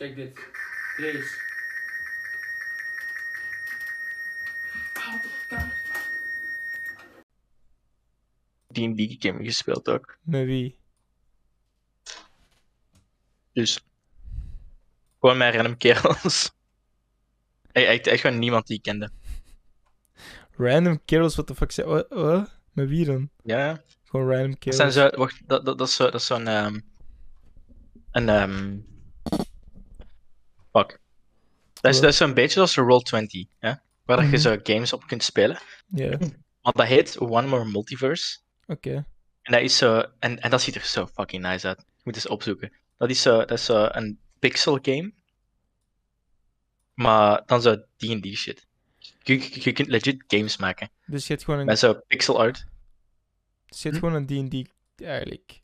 Check dit. Deze. D&D game gespeeld ook. Met wie? Dus gewoon met random kerels. Echt, echt, gewoon niemand die ik kende. Random kerels, what the fuck. Wat? wat? Met wie dan? Ja, Gewoon random dat kerels. zijn zo, wacht, dat, dat, dat is zo, dat is zo'n, ehm, een, ehm, fuck. Dat is, dat is zo'n beetje als Roll20, ja? Waar je Mhm. zo games op kunt spelen. Ja, Want dat heet One More Multiverse. oké. En dat is zo, en, en dat ziet er zo fucking nice uit. Je moet eens opzoeken. Dat is zo, dat is zo een pixel game. Maar dan zo D&D shit. Je, je, je kunt legit games maken. Dus je hebt gewoon een, Met zo pixel art. dus je hebt Hm? gewoon een D&D eigenlijk.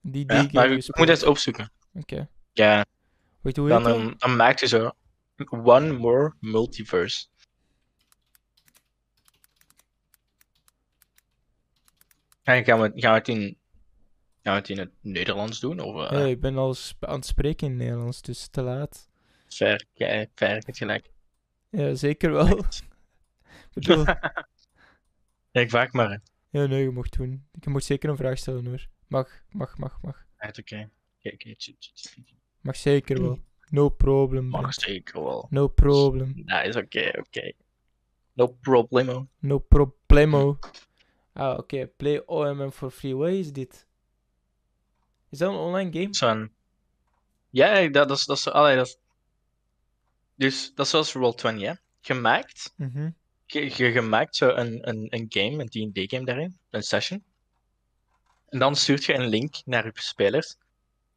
Die Ja, maar je moet eens opzoeken. Oké. Ja, Weet je hoe heet dan, dat? dan, dan maak je zo One More Multiverse. En gaan we, gaan we het in, gaan we het in het Nederlands doen? Of uh, Ja, ik ben al aan het spreken in het Nederlands, dus te laat. ver, ja, ver, het gelijk? Ja, zeker wel. ik bedoel, Ja, ik vraag maar. ja, nee, je mocht doen. Je mocht zeker een vraag stellen hoor. Mag, mag, mag, mag. Oké, oké, Mag zeker wel. No problem. bro. Mag zeker wel. No problem. Nice, oké, oké. No problemo. No problemo. Ah, oké. Play OMM for free. Wat is dit? Is dat een online game? Zo'n... Ja, dat, dat is... Dat is allee, dat is... Dus, dat is zoals Roll20, hè. Gemaakt. Mhm. Je, je, je maakt zo een, een, een game, een D&D-game daarin. Een session. En dan stuurt je een link naar je spelers.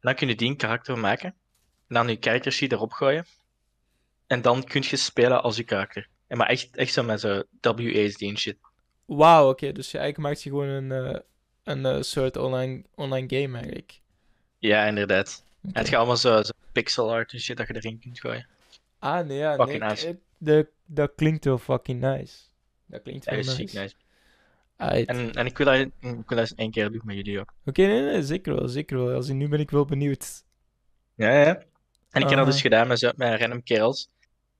En dan kun je die een karakter maken. Dan je character sheet erop gooien. En dan kun je spelen als je karakter. En maar echt, echt zo met zo WASD en shit. Wauw, oké. Dus je eigenlijk maakt je gewoon een, eh, een eh, soort online, online game eigenlijk. Ja, inderdaad. En het gaat allemaal zo, zo pixel art en shit dat je erin kunt gooien. Ah, nee, ja, Fucking nee. nice. de, dat klinkt wel fucking nice. Dat klinkt wel nice. ziek nice. En, en ik wil dat, ik wil dat eens één keer doen met jullie ook. Oké, nee, nee, zeker wel, zeker wel. Als in nu ben ik wel benieuwd. Ja, ja. En ik heb dat dus gedaan met, zo, met random kerels.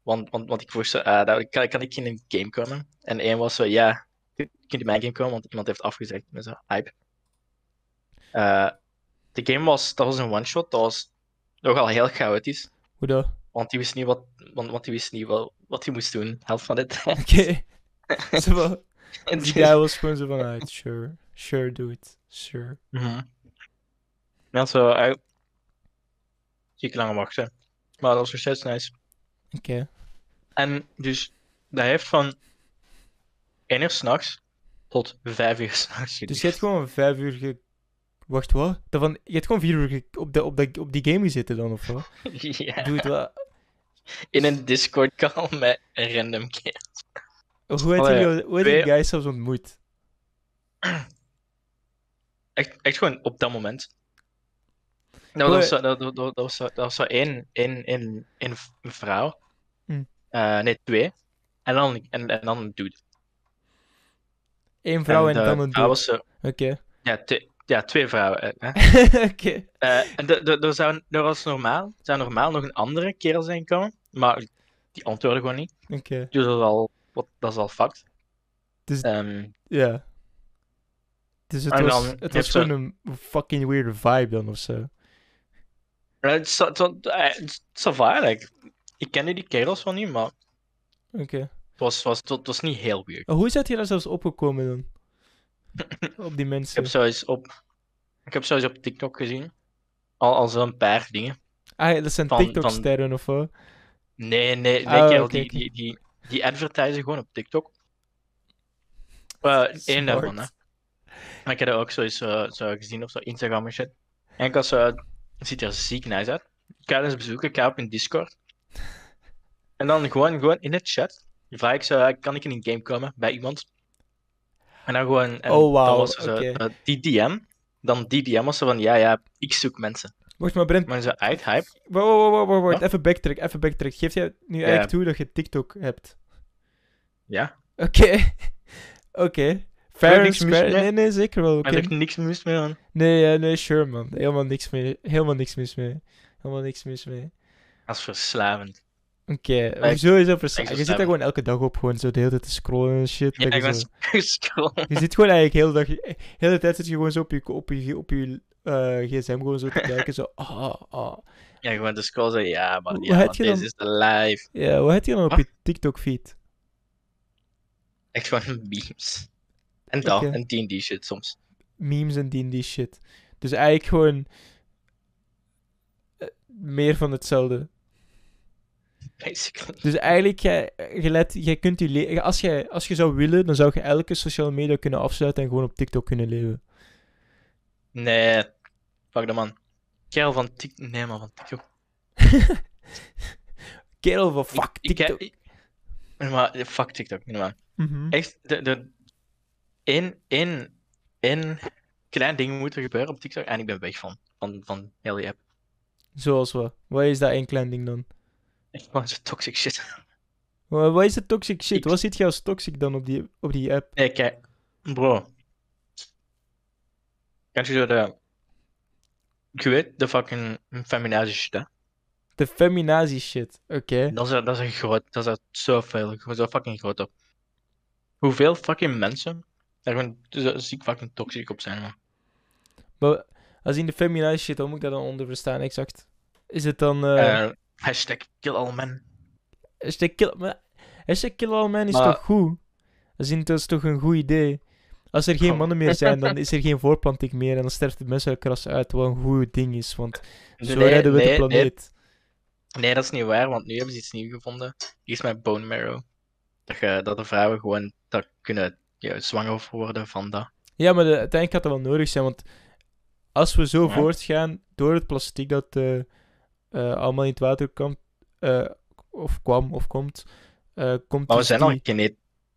Want, want, want ik vroeg zo, ah, dat, kan, kan ik in een game komen? En één was zo, ja, kun je in mijn game komen? Want iemand heeft afgezegd met zo'n hype. Eh, de game was, dat was een one-shot, dat was nogal heel chaotisch. Hoe dat? Want die wist niet wat, want, want die wist niet wat, wat hij moest doen, helft van dit. Oké. Zo Die guy was gewoon zo van, ah, sure. Sure, do it. Sure. Mhm. Ja, zo, uh, ziek lang wachten. Maar dat was nog steeds nice. Oké. En dus, dat heeft van 1 uur s'nachts tot 5 uur s'nachts Dus je hebt gewoon vijf uur ge... Wacht, wat? Dat van, je hebt gewoon vier uur ge- op, de, op, de, op die game gezeten dan, of wat? ja, Doe het wel. in een Discord-call met een random keer. Hoe heb je hoe die twee- guy zelfs ontmoet? Echt, echt gewoon op dat moment. Nou, dat, was zo, dat, dat, dat was dat was zo één, één, één, één een vrouw. Hm. Eh, nee, twee. En dan, en, en dan een dude. Eén vrouw en, dan een vrouw dude. was Oké. ja, twee, ja, twee vrouwen. eh, Hè? Oké. Eh, en er zou, er was normaal, zou normaal nog een andere kerel zijn komen, maar die antwoordde gewoon niet. Oké. Dus dat is al, wat, dat is al fact. Dus- Ehm, Ja. Dus het was, het was gewoon een fucking weird vibe dan of zo. Het is zo- eh, het is ça va, eigenlijk. Ik kende die kerels van niet, maar Oké. het was, was, het was niet heel weird. Maar Hoe is dat je daar zelfs opgekomen dan? Op die Ik mensen. heb zoiets op, ik heb zoiets op TikTok gezien. Al, al zo'n paar dingen. Ah, dat zijn van- TikTok-sterren of wat? Nee, nee, nee, kerel, oké, die, die, die, die advertisen gewoon op TikTok. Eh Eén daarvan, hè. Maar ik heb er ook zoiets eh, zo gezien op zo Instagram en shit. En ik was zo, het ziet er ziek nice uit. Ik ga eens bezoeken, ik ga op een Discord. En dan gewoon, gewoon in de chat vraag ik zo, eh, kan ik in een game komen bij iemand? En dan gewoon, en Oh, wauw, dan was oké. eh, die DM. Dan die DM was zo van, ja, ja, ik zoek mensen. Wacht maar, Brent. Maar zo uit hype. Wacht, wacht, wacht, wacht. Ja? Even backtrack, even backtrack. Geef jij nu eigenlijk toe dat je TikTok hebt? Ja, Oké. Oké. Fair niks mis mee. Nee, nee, zeker wel. Oké. maar er is niks mis mee aan. Nee, ja, nee, sure man. Helemaal niks mee. Helemaal niks mis mee. Helemaal niks mis mee. Dat is verslavend. Oké, Maar ik- sowieso ik Je zit daar gewoon elke dag op, gewoon zo de hele tijd te scrollen en shit. Ja, ik ben zo- scrollen. je zit gewoon eigenlijk heel de dag, de hele tijd zit je gewoon zo op je, op je, op je eh, gsm gewoon zo te kijken, zo, ah, ah. Ja, gewoon de scroll zeggen, ja, man, Hoe ja, man, deze is de live. Ja, wat heb je dan op je TikTok-feed? Echt gewoon memes. En dat, Oké. en D&D shit soms. Memes en die shit. Dus eigenlijk gewoon eh, meer van hetzelfde. Basically. Dus eigenlijk, jij, je let, jij kunt je als, jij, als je zou willen, dan zou je elke social media kunnen afsluiten en gewoon op TikTok kunnen leven. Nee, fuck dat man. Kerel van TikTok. Nee, man, van TikTok. Kerel van fuck Ik- ik- TikTok. ik- maar, fuck TikTok, niet normaal. Mhm. Echt, de, de, één, één, één klein ding moet er gebeuren op TikTok en ik ben weg van. Van, van heel die app. Zoals wat? Wat is dat één klein ding dan? Echt gewoon zo toxic shit. Wat, wat is de toxic shit? Ik- Wat zit je als toxic dan op die, op die app? Nee, kijk. Bro. Kan je zo de... Je weet, de fucking feminazie shit, hè? De feminazie shit. Oké. Dat is, dat is een groot... Dat is zoveel. Gewoon zo fucking groot op. Hoeveel fucking mensen daar gewoon zo ziek fucking toxic op zijn, man. Maar als in de feminazie shit, hoe moet ik dat dan onder verstaan exact? Is het dan... eh Eh, hashtag kill all men. hashtag kill, maar, hashtag kill all men is Maar- toch goed? Als in, dat is toch een goed idee? Als er geen mannen meer zijn, dan is er geen voorplanting meer en dan sterft het mensenkras uit, wat een goed ding is, want zo Nee, redden we de nee, planeet. Nee, nee, dat is niet waar, want nu hebben ze iets nieuws gevonden. Hier is mijn bone marrow. Dat, je, dat de vrouwen gewoon dat kunnen ja, zwanger worden van dat. Ja, maar de, uiteindelijk gaat dat wel nodig zijn, want als we zo Ja. voortgaan door het plastic dat eh, eh, allemaal in het water komt, eh, of kwam of komt, komt Maar we dus zijn al die... genet,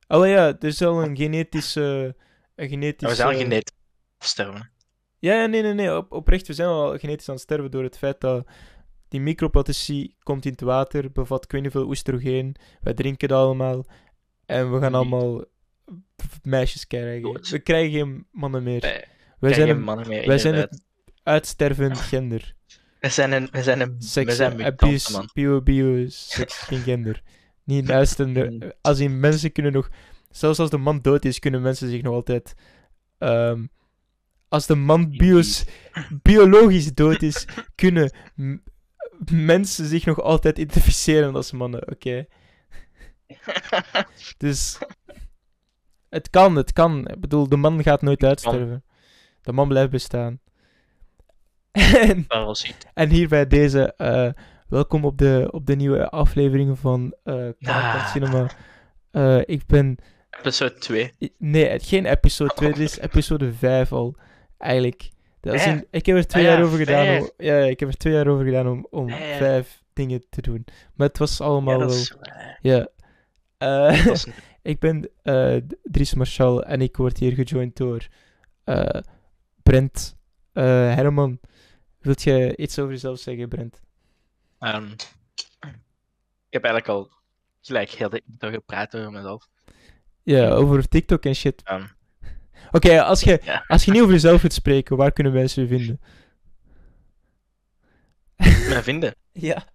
Oh ja, er is al een genetische... Een genetisch, we zijn al eh, genet afsterven. Ja, ja, nee, nee, nee. Op, oprecht, we zijn al genetisch aan het sterven door het feit dat die microplastici komt in het water, bevat ik weet niet veel oestrogeen. Wij drinken dat allemaal. En we gaan allemaal meisjes krijgen. We krijgen geen mannen meer. Wij, Wij zijn een, mannen meer. wij zijn het uitstervend gender. We zijn een, we zijn een, we zijn abuse, man. bio, bio, seks, geen gender. Niet een uitstervende... Mm. Als in mensen kunnen nog... Zelfs als de man dood is, kunnen mensen zich nog altijd... ehm, als de man bios, biologisch dood is, kunnen mensen zich nog altijd identificeren als mannen, oké? Dus... Het kan, het kan. Ik bedoel, de man gaat nooit uitsterven. De man blijft bestaan. en, en hier bij deze, eh, welkom op de, op de nieuwe aflevering van Ah. Cinema. Eh, ik ben... Episode 2. i- Nee, het- geen episode 2, dit is episode 5 al, eigenlijk. Dat is in- ik heb er twee Ah ja, jaar over gedaan vijf. om, ja, ik heb er twee jaar over gedaan om, om Vijf. vijf dingen te doen. Maar het was allemaal Ja, dat wel... is. Ja. Dat een- ik ben eh, Dries Marchal en ik word hier gejoind door eh, Brent eh, Herman. Wilt jij iets over jezelf zeggen, Brent? Ehm, ik heb eigenlijk al gelijk heel de gepraat over mezelf. Ja, over TikTok en shit. Ehm, Oké, als, je, ja, als je niet over jezelf wilt spreken, waar kunnen mensen je vinden? mij vinden. Ja.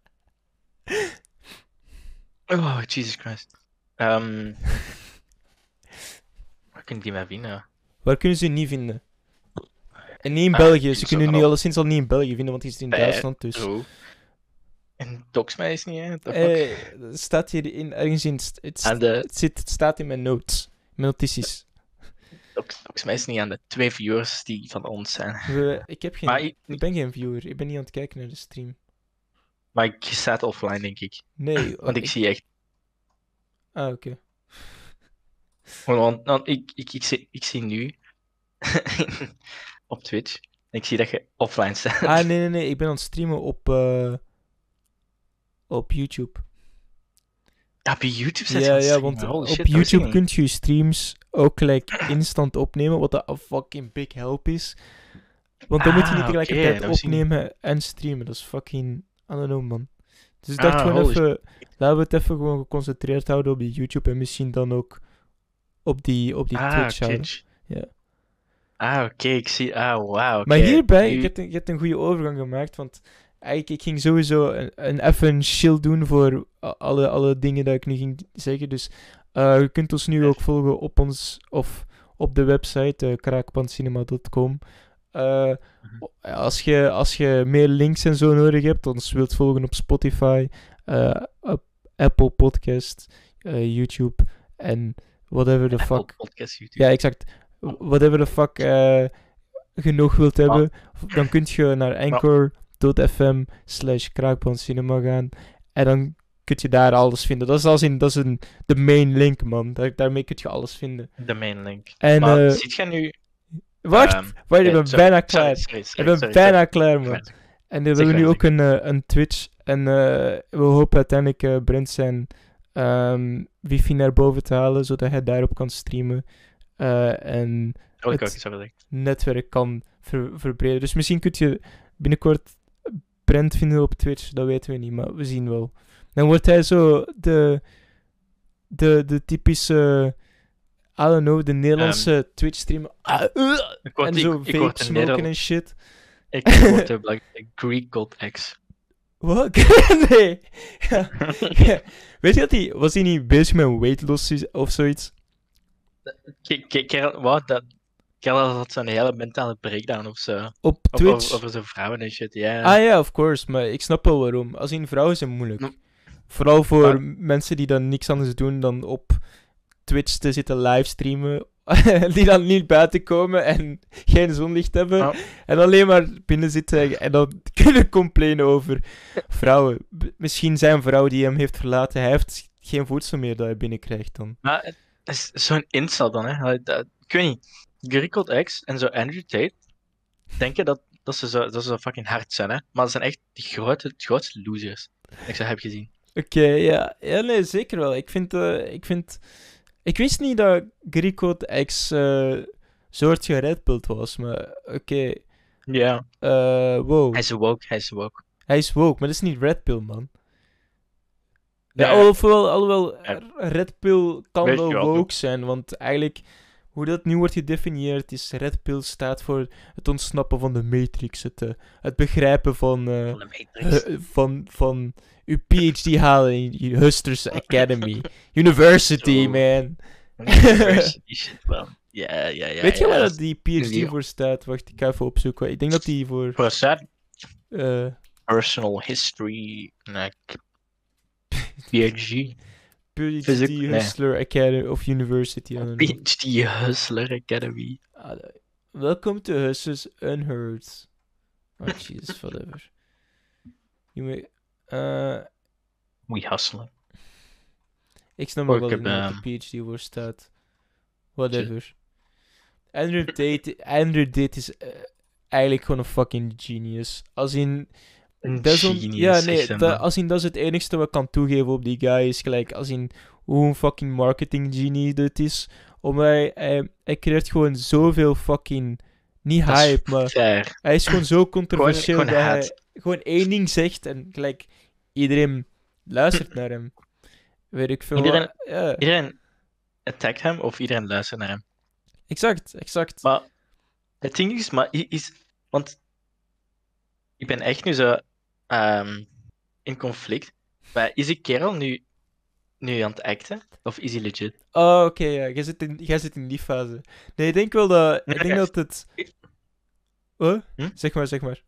Oh, Jesus Christ. Ehm waar kunnen die mij vinden? Waar kunnen ze je niet vinden? En niet in Ah, België. Ze kunnen nu alleszins al niet in België vinden, want die zit in Bij- Duitsland. Dus. En dox mij is niet, hè? Eh, het staat hier in, ergens in. Het, de- zit, het staat in mijn notes. Mijn notities. Dox, dox mij is niet aan de twee viewers die van ons zijn. We, ik, heb geen, Maar ik, ik, ben geen viewer. Ik ben niet aan het kijken naar de stream. maar ik sta offline, denk ik. Nee. Want ik zie echt. Ah, oké. Want, want ik, ik, ik, zie, ik zie nu op Twitch. Ik zie dat je offline staat. Ah, nee, nee, nee. Ik ben aan het streamen op, eh, op YouTube. Ja, op YouTube zit Ja, ja, want op YouTube kun je je streams ook gelijk instant opnemen, wat een fucking big help is. Want dan moet je Ah, niet oké, tegelijkertijd opnemen en streamen. Dat is fucking... I don't know, man. Dus ik dacht Ah, gewoon even... Laten we het even gewoon geconcentreerd houden op die YouTube en misschien dan ook op die, op die ah, Twitch houden. Ja. Ah, oké, ik zie. Ah, wauw. Maar hierbij, je hebt, een, je hebt een goede overgang gemaakt, want eigenlijk, ik ging sowieso een, een, even een chill doen voor alle, alle dingen dat ik nu ging zeggen. Dus eh, je kunt ons nu ook volgen op ons, of op de website, eh kraakpandcinema.com. Eh, als, je, als je meer links en zo nodig hebt, ons wilt volgen op Spotify, eh, op Apple Podcast, eh, YouTube en whatever the fuck. Podcast, YouTube. Ja, exact. Whatever the fuck nog wilt hebben, dan kun je naar anchor.fm slash kraakpandcinema gaan. En dan kun je daar alles vinden. Dat is, als in, dat is een, de main link, man. Daar, daarmee kun je alles vinden. De main link. En, maar ziet je nu... Wacht, ehm, wacht, ik ben sorry, bijna klaar. sorry, Ik ben bijna klaar, man. En we hebben nu ook een, eh, een Twitch. En eh, we hopen uiteindelijk eh, Brent zijn ehm, wifi naar boven te halen, zodat hij daarop kan streamen. En Oh, het- netwerk kan ver- verbreden. Dus misschien kun je binnenkort Brent vinden op Twitch, dat weten we niet, maar we zien wel. Dan wordt hij zo de, de, de typische, I don't know, de Nederlandse Twitch-streamer. Ah, uh, Ik word, en zo ik vape smoken en shit. Ik word de like, Greek God X. Wat? nee. Ja. Ja. Weet je dat hij, was hij niet bezig met weight loss is- of zoiets? Kerel, wat? Dat... Kerel had zo'n hele mentale breakdown of zo. Op Twitch? over, over zijn vrouwen en shit, ja. Ah ja, of course, maar ik snap wel waarom. Als in vrouwen zijn moeilijk. No. Vooral voor mensen die dan niks anders doen dan op Twitch te zitten livestreamen. die dan niet buiten komen en geen zonlicht hebben. Oh. En alleen maar binnen zitten en dan kunnen complainen over vrouwen. B- misschien zijn vrouw die hem heeft verlaten, hij heeft geen voedsel meer dat hij binnenkrijgt dan. Maar het is zo'n insult dan, hè. Ik weet niet. God X en zo Andrew Tate denken dat, dat, ze zo, dat ze zo fucking hard zijn, hè. Maar dat zijn echt de grote, de grootste losers. Ik ze heb gezien. Oké, ja. ja, nee, zeker wel. Ik vind, eh, ik vind... Ik wist niet dat Grico X eh soort geredpilled was, maar oké. Ja. eh, wow. Hij is woke, hij is woke. Hij is woke, maar dat is niet red pill, man. Ja, Ja, alhoewel, alhoewel Ja. red pill kan wel, woke zijn, want eigenlijk, hoe dat nu wordt gedefinieerd, is red pill staat voor het ontsnappen van de matrix, het, eh, het begrijpen van, eh, Van de Matrix. hu- van, van uw PhD halen in Husters Academy. University, Zo. man. University shit, man. Ja, ja, ja. Weet je ja. waar die PhD voor staat? Wacht, ik ga even opzoeken. Ik denk dat die voor... Eh personal history. Nee, PhD. PhD nee. Hustler Academy of University. PhD Hustler Academy. Ah, Welcome to Hustlers Unheard. Oh, Jesus, whatever. You may, eh, We hustlen. ik snap ook wel dat niet op PhD voor staat. Whatever. Andrew Tate, Andrew Tate is eh, eigenlijk gewoon een fucking genius. Als in... Genius, ja, nee, echt, dat, als in dat is het enigste wat ik kan toegeven op die guy. Is gelijk als in hoe een fucking marketing genie dit is. Omdat hij, hij, hij creëert gewoon zoveel fucking. Niet Dat hype, maar Fair. hij is gewoon zo controversieel gewoon dat hij gewoon één ding zegt en gelijk iedereen luistert naar hem. Weet ik veel. Iedereen- Ja, Iedereen attackt hem of iedereen luistert naar hem. exact, exact. Maar het ding is, maar is, want ik ben echt nu zo ehm, in conflict. Maar is die kerel nu, nu aan het acten? Of is hij legit? Oh, oké, ja. Jij zit, in, jij zit in die fase. Nee, ik denk wel dat... Nee, ik denk dat het... Hm? Zeg maar, zeg maar.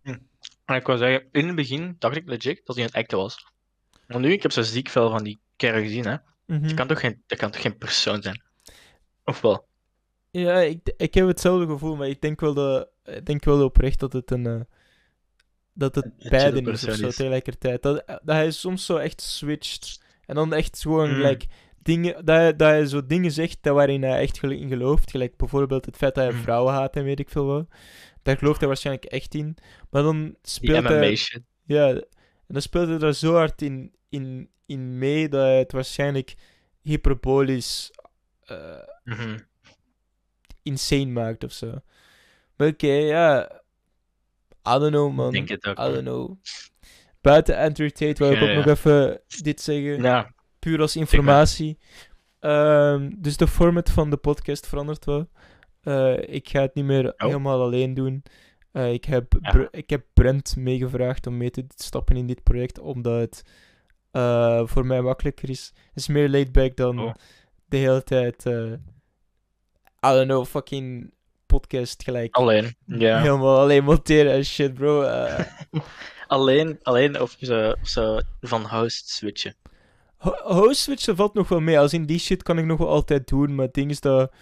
En ik wou zeggen, in het begin dacht ik legit dat hij aan het acten was. Maar nu, ik heb zo ziek veel van die kerel gezien, hè. Mhm. Dat kan toch geen, dat kan toch geen persoon zijn? Of wel? Ja, ik, ik heb hetzelfde gevoel, maar ik denk wel, dat, ik denk wel oprecht dat het een... eh, dat het beiden is of zo tegelijkertijd. Dat, dat hij soms zo echt switcht. En dan echt gewoon Mm. gelijk dingen... Dat hij, dat hij zo dingen zegt dat waarin hij echt in gelooft. Gelijk bijvoorbeeld het feit dat hij Mm. vrouwen haat en weet ik veel wat. Daar gelooft hij waarschijnlijk echt in. Maar dan speelt hij... Shit. Ja, en dan speelt hij er zo hard in, in, in mee dat hij het waarschijnlijk hyperbolisch Mhm. insane maakt of zo. Maar oké, ja. I don't know, man. Ik denk het ook. I don't know. Buiten Andrew Tate wil ik Ja, ook ja. nog even dit zeggen. Ja, Puur als informatie. Ehm, dus de format van de podcast verandert wel. Eh, ik ga het niet meer Oh. helemaal alleen doen. Eh, ik, heb Ja. Ik heb Brent meegevraagd om mee te stappen in dit project, omdat het eh, voor mij makkelijker is. Het is meer laid back dan Oh. de hele tijd, I don't know, fucking podcast gelijk. Alleen. Ja. Helemaal alleen monteren en shit, bro. Eh, Alleen, alleen of ze, of ze van host switchen. ho- host switchen valt nog wel mee. Als in die shit kan ik nog wel altijd doen, maar het ding is dat...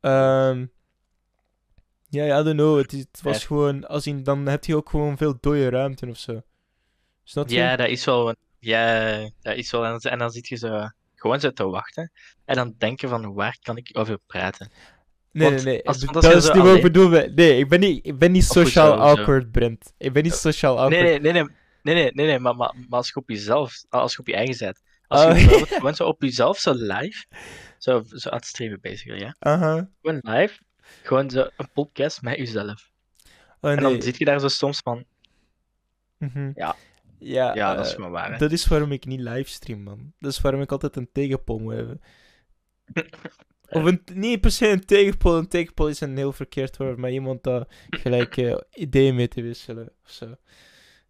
ehm, ja, ja, I don't know. Het, was Ja. gewoon... Als in, dan heb je ook gewoon veel dode ruimte of zo. Snap je? Ja, dat is wel. Ja, dat is wel. En dan, en dan zit je zo gewoon zo te wachten. En dan denken van waar kan ik over praten? Nee, Want nee, nee. als- dat is niet wat ik bedoel. Nee, ik ben niet, ik ben niet sociaal awkward, Brent. Ik ben niet sociaal awkward. Nee, nee, nee, nee, nee, nee, nee, nee, maar, maar, maar als je op jezelf, als je op je eigen zet. Als Oh, je zo op jezelf zo live, zo, zo aan het streamen bezig, ja. Aha. Gewoon live, gewoon zo een podcast met jezelf. Oh, En dan zit je daar zo soms van, Mhm. Ja. Ja, ja, dat is eh, gewoon waar. hè. dat is waarom ik niet livestream, man. Dat is waarom ik altijd een tegenpol moet hebben. Of een, niet per se een tegenpol. Een tegenpol is een heel verkeerd woord, maar iemand dat gelijk eh, ideeën mee te wisselen of zo.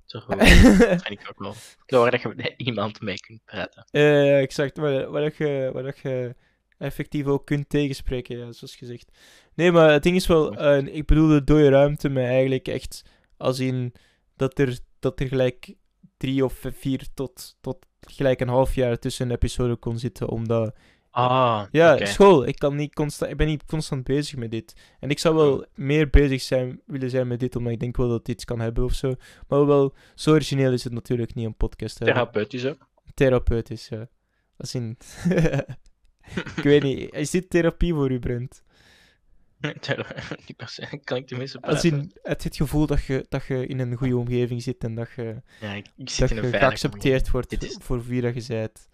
Zo goed. Dat vind ik ook wel. Waar dat je met iemand mee kunt praten. Eh, exact. Waar, waar, dat je, waar dat je effectief ook kunt tegenspreken, ja, zoals gezegd. Nee, maar het ding is wel, eh, ik bedoel de dode ruimte met eigenlijk echt als in dat er, dat er gelijk drie of vier tot, tot gelijk een half jaar tussen een episode kon zitten, omdat... Ah, Ja, school. Ik, kan niet constant, ik ben niet constant bezig met dit. En ik zou wel meer bezig zijn, willen zijn met dit, omdat ik denk wel dat dit kan hebben of zo. Maar wel, zo origineel is het natuurlijk niet een podcast hebben. Therapeutisch ook. Therapeutisch, ja. Als in... ik weet niet, is dit therapie voor u, Brent? Thera- Niet per se, kan ik tenminste Als praten. in, het, het gevoel dat je, dat je in een goede omgeving zit en dat je, Ja, ik, ik zit dat in een je geaccepteerd wordt is- voor wie dat je bent.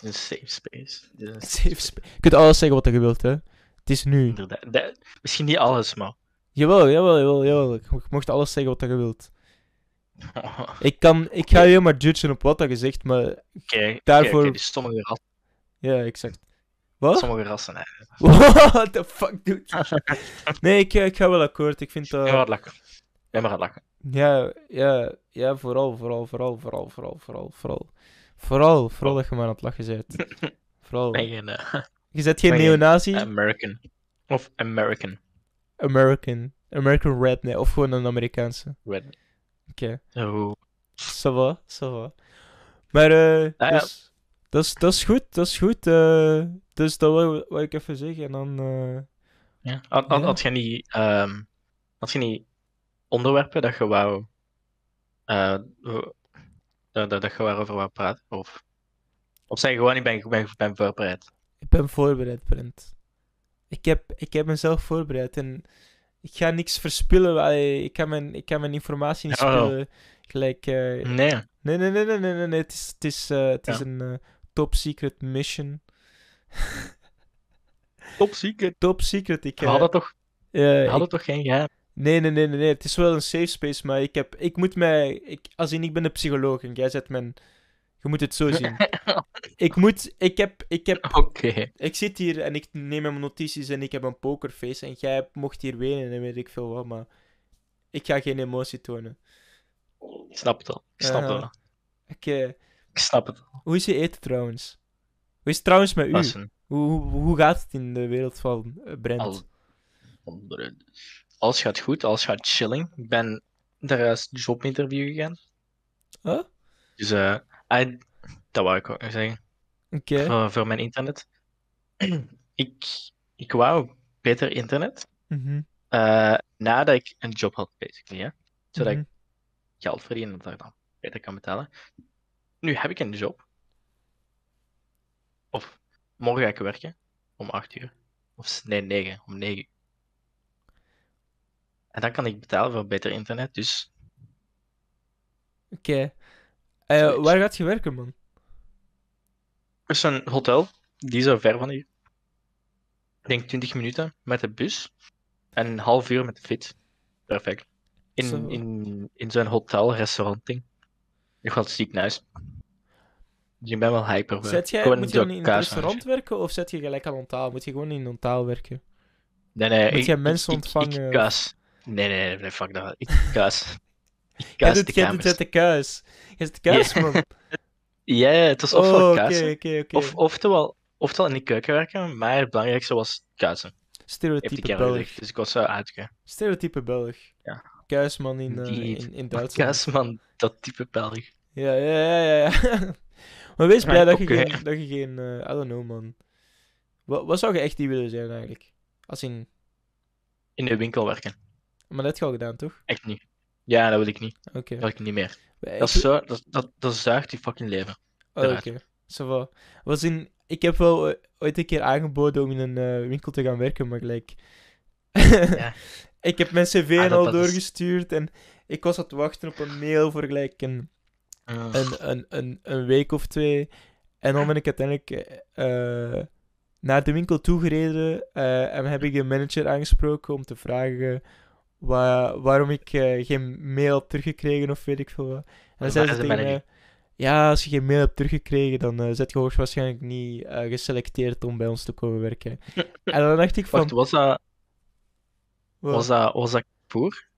Het is een safe space. Een Safe sp- Je kunt alles zeggen wat je wilt, hè. Het is nu. Inderdaad. Dat- misschien niet alles, maar... Jawel, jawel, jawel, jawel. Je mocht alles zeggen wat je wilt. Ik, kan, ik ga je maar judgen op wat je zegt, maar... Oké, Daarvoor- oké, dus sommige, ras, Ja, exact. Wat? sommige rassen. Hè. What the fuck, dude? Nee, ik, ik ga wel akkoord. Ik vind dat... Ja, maar aan het lachen. Ja, ja, ja, vooral, vooral, vooral, vooral, vooral, vooral, vooral. Vooral, vooral dat je maar aan het lachen bent. Vooral. Ben je een eh, Je zet geen ben neonazi? American? Of American? American. American Redneck. Of gewoon een Amerikaanse. Red. Oké. Oh. Ça va, ça va. Maar, eh, Ah, ja. dus, dat, is, dat is goed, dat is goed. eh, dus dat wil, wil ik even zeggen. En dan, eh, Ja. Had, had, Ja. had je niet, ehm, had je niet onderwerpen dat je wou, wo- dat, dat, dat je waarover wou praten? Of, of zeg je gewoon, ik ben, ik ben, ik ben voorbereid. ik ben voorbereid, Brent. Ik heb, ik heb mezelf voorbereid en ik ga niks verspillen. Ik, ga mijn, ik ga mijn informatie niet wel. spillen. Gelijk, eh, Nee. Nee, nee, nee, nee, nee, nee. Het is, het is, eh, het is een eh, top secret mission. Top secret. Top secret. Ik, eh, hadden toch, hadden toch geen geheim? Nee, nee, nee, nee, nee. Het is wel een safe space, maar ik heb, ik moet mij, ik, als in, ik ben een psycholoog en jij zet mijn, je moet het zo zien. ik moet, ik heb, ik heb, Oké. ik zit hier en ik neem mijn notities en ik heb een pokerface en jij mocht hier wenen en weet ik veel wat, maar ik ga geen emotie tonen. Ik snap het al. Ik snap het al. Oké. Ik snap het al. Hoe is je eten trouwens? Hoe is het trouwens met u? Hoe, hoe, hoe gaat het in de wereld van eh, Brent? al- Alles gaat goed, alles gaat chilling. Ik ben daar juist een jobinterview gegaan. Huh? Dus eh, dat wou ik ook nog zeggen. Oké. Voor, voor mijn internet. ik, ik wou beter internet. Mhm, eh, nadat ik een job had, basically. Hè? Zodat mhm. ik geld verdien en dat ik dan beter kan betalen. Nu heb ik een job. Of morgen ga ik werken om 8 uur. Of nee, 9, om 9 uur. En dan kan ik betalen voor beter internet. Dus Oké. Eh, waar gaat je werken, man? er is een hotel, die is zo ver van hier. Ik denk 20 minuten met de bus en een half uur met de fiets. Perfect. In, Zo. in, in zo'n hotel-restaurant-ding. Nog wel ziek nice. Dus ik ben wel hyper. Zet jij, Gewoon moet je in het kaas- restaurant werken of zet je gelijk aan onthaal? Moet je gewoon in onthaal werken? Nee, nee, Moet ik, jij ik- mensen ik- ik- ontvangen? Ik, kaas. Nee, nee, nee, fuck dat. Ik kuis. Ik kuis doet, de jij doet de kuis. Jij zit kuis, Ja. man. Ja, het was ofwel Oh, kuisen, oké, oké. of, oftewel, oftewel in de keuken werken, maar het belangrijkste was kuisen. Stereotype Belg. gezegd. Dus ik was zo uitgegaan. Stereotype Belg. Ja. Kuisman in, eh, in, in Duitsland. Kuisman, dat type Belg. Ja, ja, ja, ja. ja. maar wees blij Ja, dat je geen, dat je geen eh, I don't know, man. Wat, wat zou je echt niet willen zijn, eigenlijk? Als in... In de winkel werken. Maar dat heb je al gedaan, toch? Echt niet. Ja, dat wil ik niet. Oké. Dat wil ik niet meer. Ik- Dat, zo, dat, dat, dat zuigt die fucking leven. Oh, oké. Va. Was in... Ik heb wel eh, ooit een keer aangeboden om in een eh, winkel te gaan werken, maar gelijk... Ik heb mijn cv Ah, al is- doorgestuurd en ik was aan het wachten op een mail voor gelijk een, Mm. een, een, een, een week of twee. En dan ben ik uiteindelijk eh, naar de winkel toegereden eh, en heb ik de manager aangesproken om te vragen wa- waarom ik eh, geen mail heb teruggekregen of weet ik veel wat. En dan zei ze tegen mij, ja, als je geen mail hebt teruggekregen, dan eh zet je hoogstwaarschijnlijk niet eh, geselecteerd om bij ons te komen werken. en dan dacht ik van, Wacht, was dat, wat? was dat, was dat Carrefour?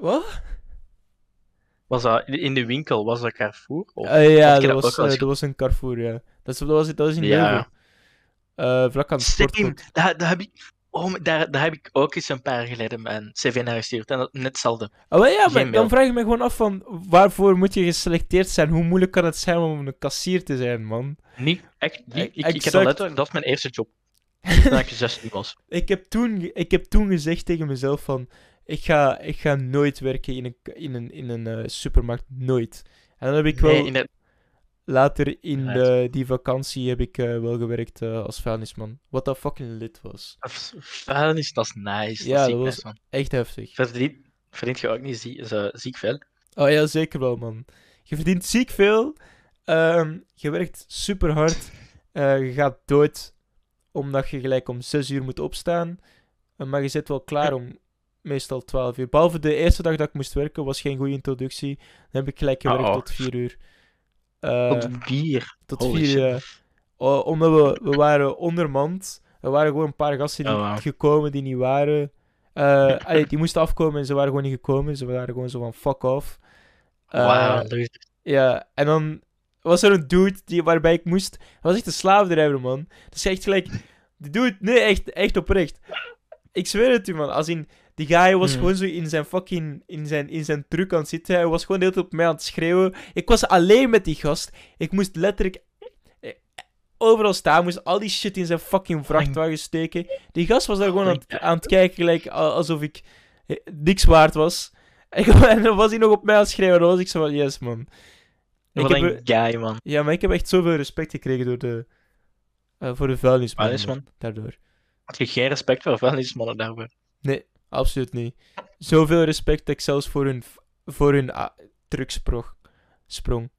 Wat? Was dat in de winkel? Was dat Carrefour? Of, ja, dat dat was, dat een Carrefour, ja. Dat, is, dat, was, dat was in Ja. Leuven. Vlak aan het daar, daar, heb ik, oh, daar, daar heb ik ook eens een paar jaar geleden mijn cv naar gestuurd. En dat, net hetzelfde. Oh, ja, Geen maar mail. dan vraag ik me gewoon af van waarvoor moet je geselecteerd zijn? Hoe moeilijk kan het zijn om een kassier te zijn, man? Niet, echt Ik, ik heb exact. dat is mijn eerste job. Toen ik 16 was. Ik heb toen, ik heb toen gezegd tegen mezelf van ik ga, ik ga nooit werken in een, in een, in een eh, supermarkt, nooit. En dan heb ik wel Nee, later in de, die vakantie heb ik eh, wel gewerkt eh, als vuilnisman. Wat dat fucking lit was. vuilnis, dat is nice. Ja, dat was- nice. Echt heftig. Verdient, verdient je ook niet zie, zo, ziek veel? Oh ja, zeker wel, man. Je verdient ziek veel. ehm, je werkt super hard. eh, je gaat dood omdat je gelijk om 6 uur moet opstaan. maar je zit wel klaar om meestal 12 uur. Behalve de eerste dag dat ik moest werken, was geen goede introductie. Dan heb ik gelijk gewerkt Oh. tot 4 uur. Eh, Tot bier. tot Holy 4 shit. uur. ja. O- omdat we, we waren ondermand. Er waren gewoon een paar gasten die Oh, wow. gekomen die niet waren. Eh, allee, die moesten afkomen en ze waren gewoon niet gekomen. Ze waren gewoon zo van fuck off. Eh, dat is- ja, en dan was er een dude die, waarbij ik moest. Hij was echt een slaafdrijver, man. Dus echt gelijk. Die dude, nee, echt, echt oprecht. Ik zweer het u, man. Als in. Die guy was Hmm. gewoon zo in zijn fucking. In zijn, in zijn truck aan het zitten. Hij was gewoon de hele tijd op mij aan het schreeuwen. Ik was alleen met die gast. Ik moest letterlijk. eh, Overal staan, moest al die shit in zijn fucking vrachtwagen steken. Die gast was daar gewoon aan het, aan het kijken, gelijk alsof ik eh, niks waard was. En dan was hij nog op mij aan het schreeuwen. Dan was ik zo van, yes man. Ik Wat heb, een guy, man. ja, maar ik heb echt zoveel respect gekregen door de, eh, voor de vuilnisman. Vuilnisman? man, Daardoor. Had je geen respect voor vuilnismannen daarvoor? Nee, absoluut niet. Zoveel respect ik zelfs voor hun, voor hun ah, truck sprong.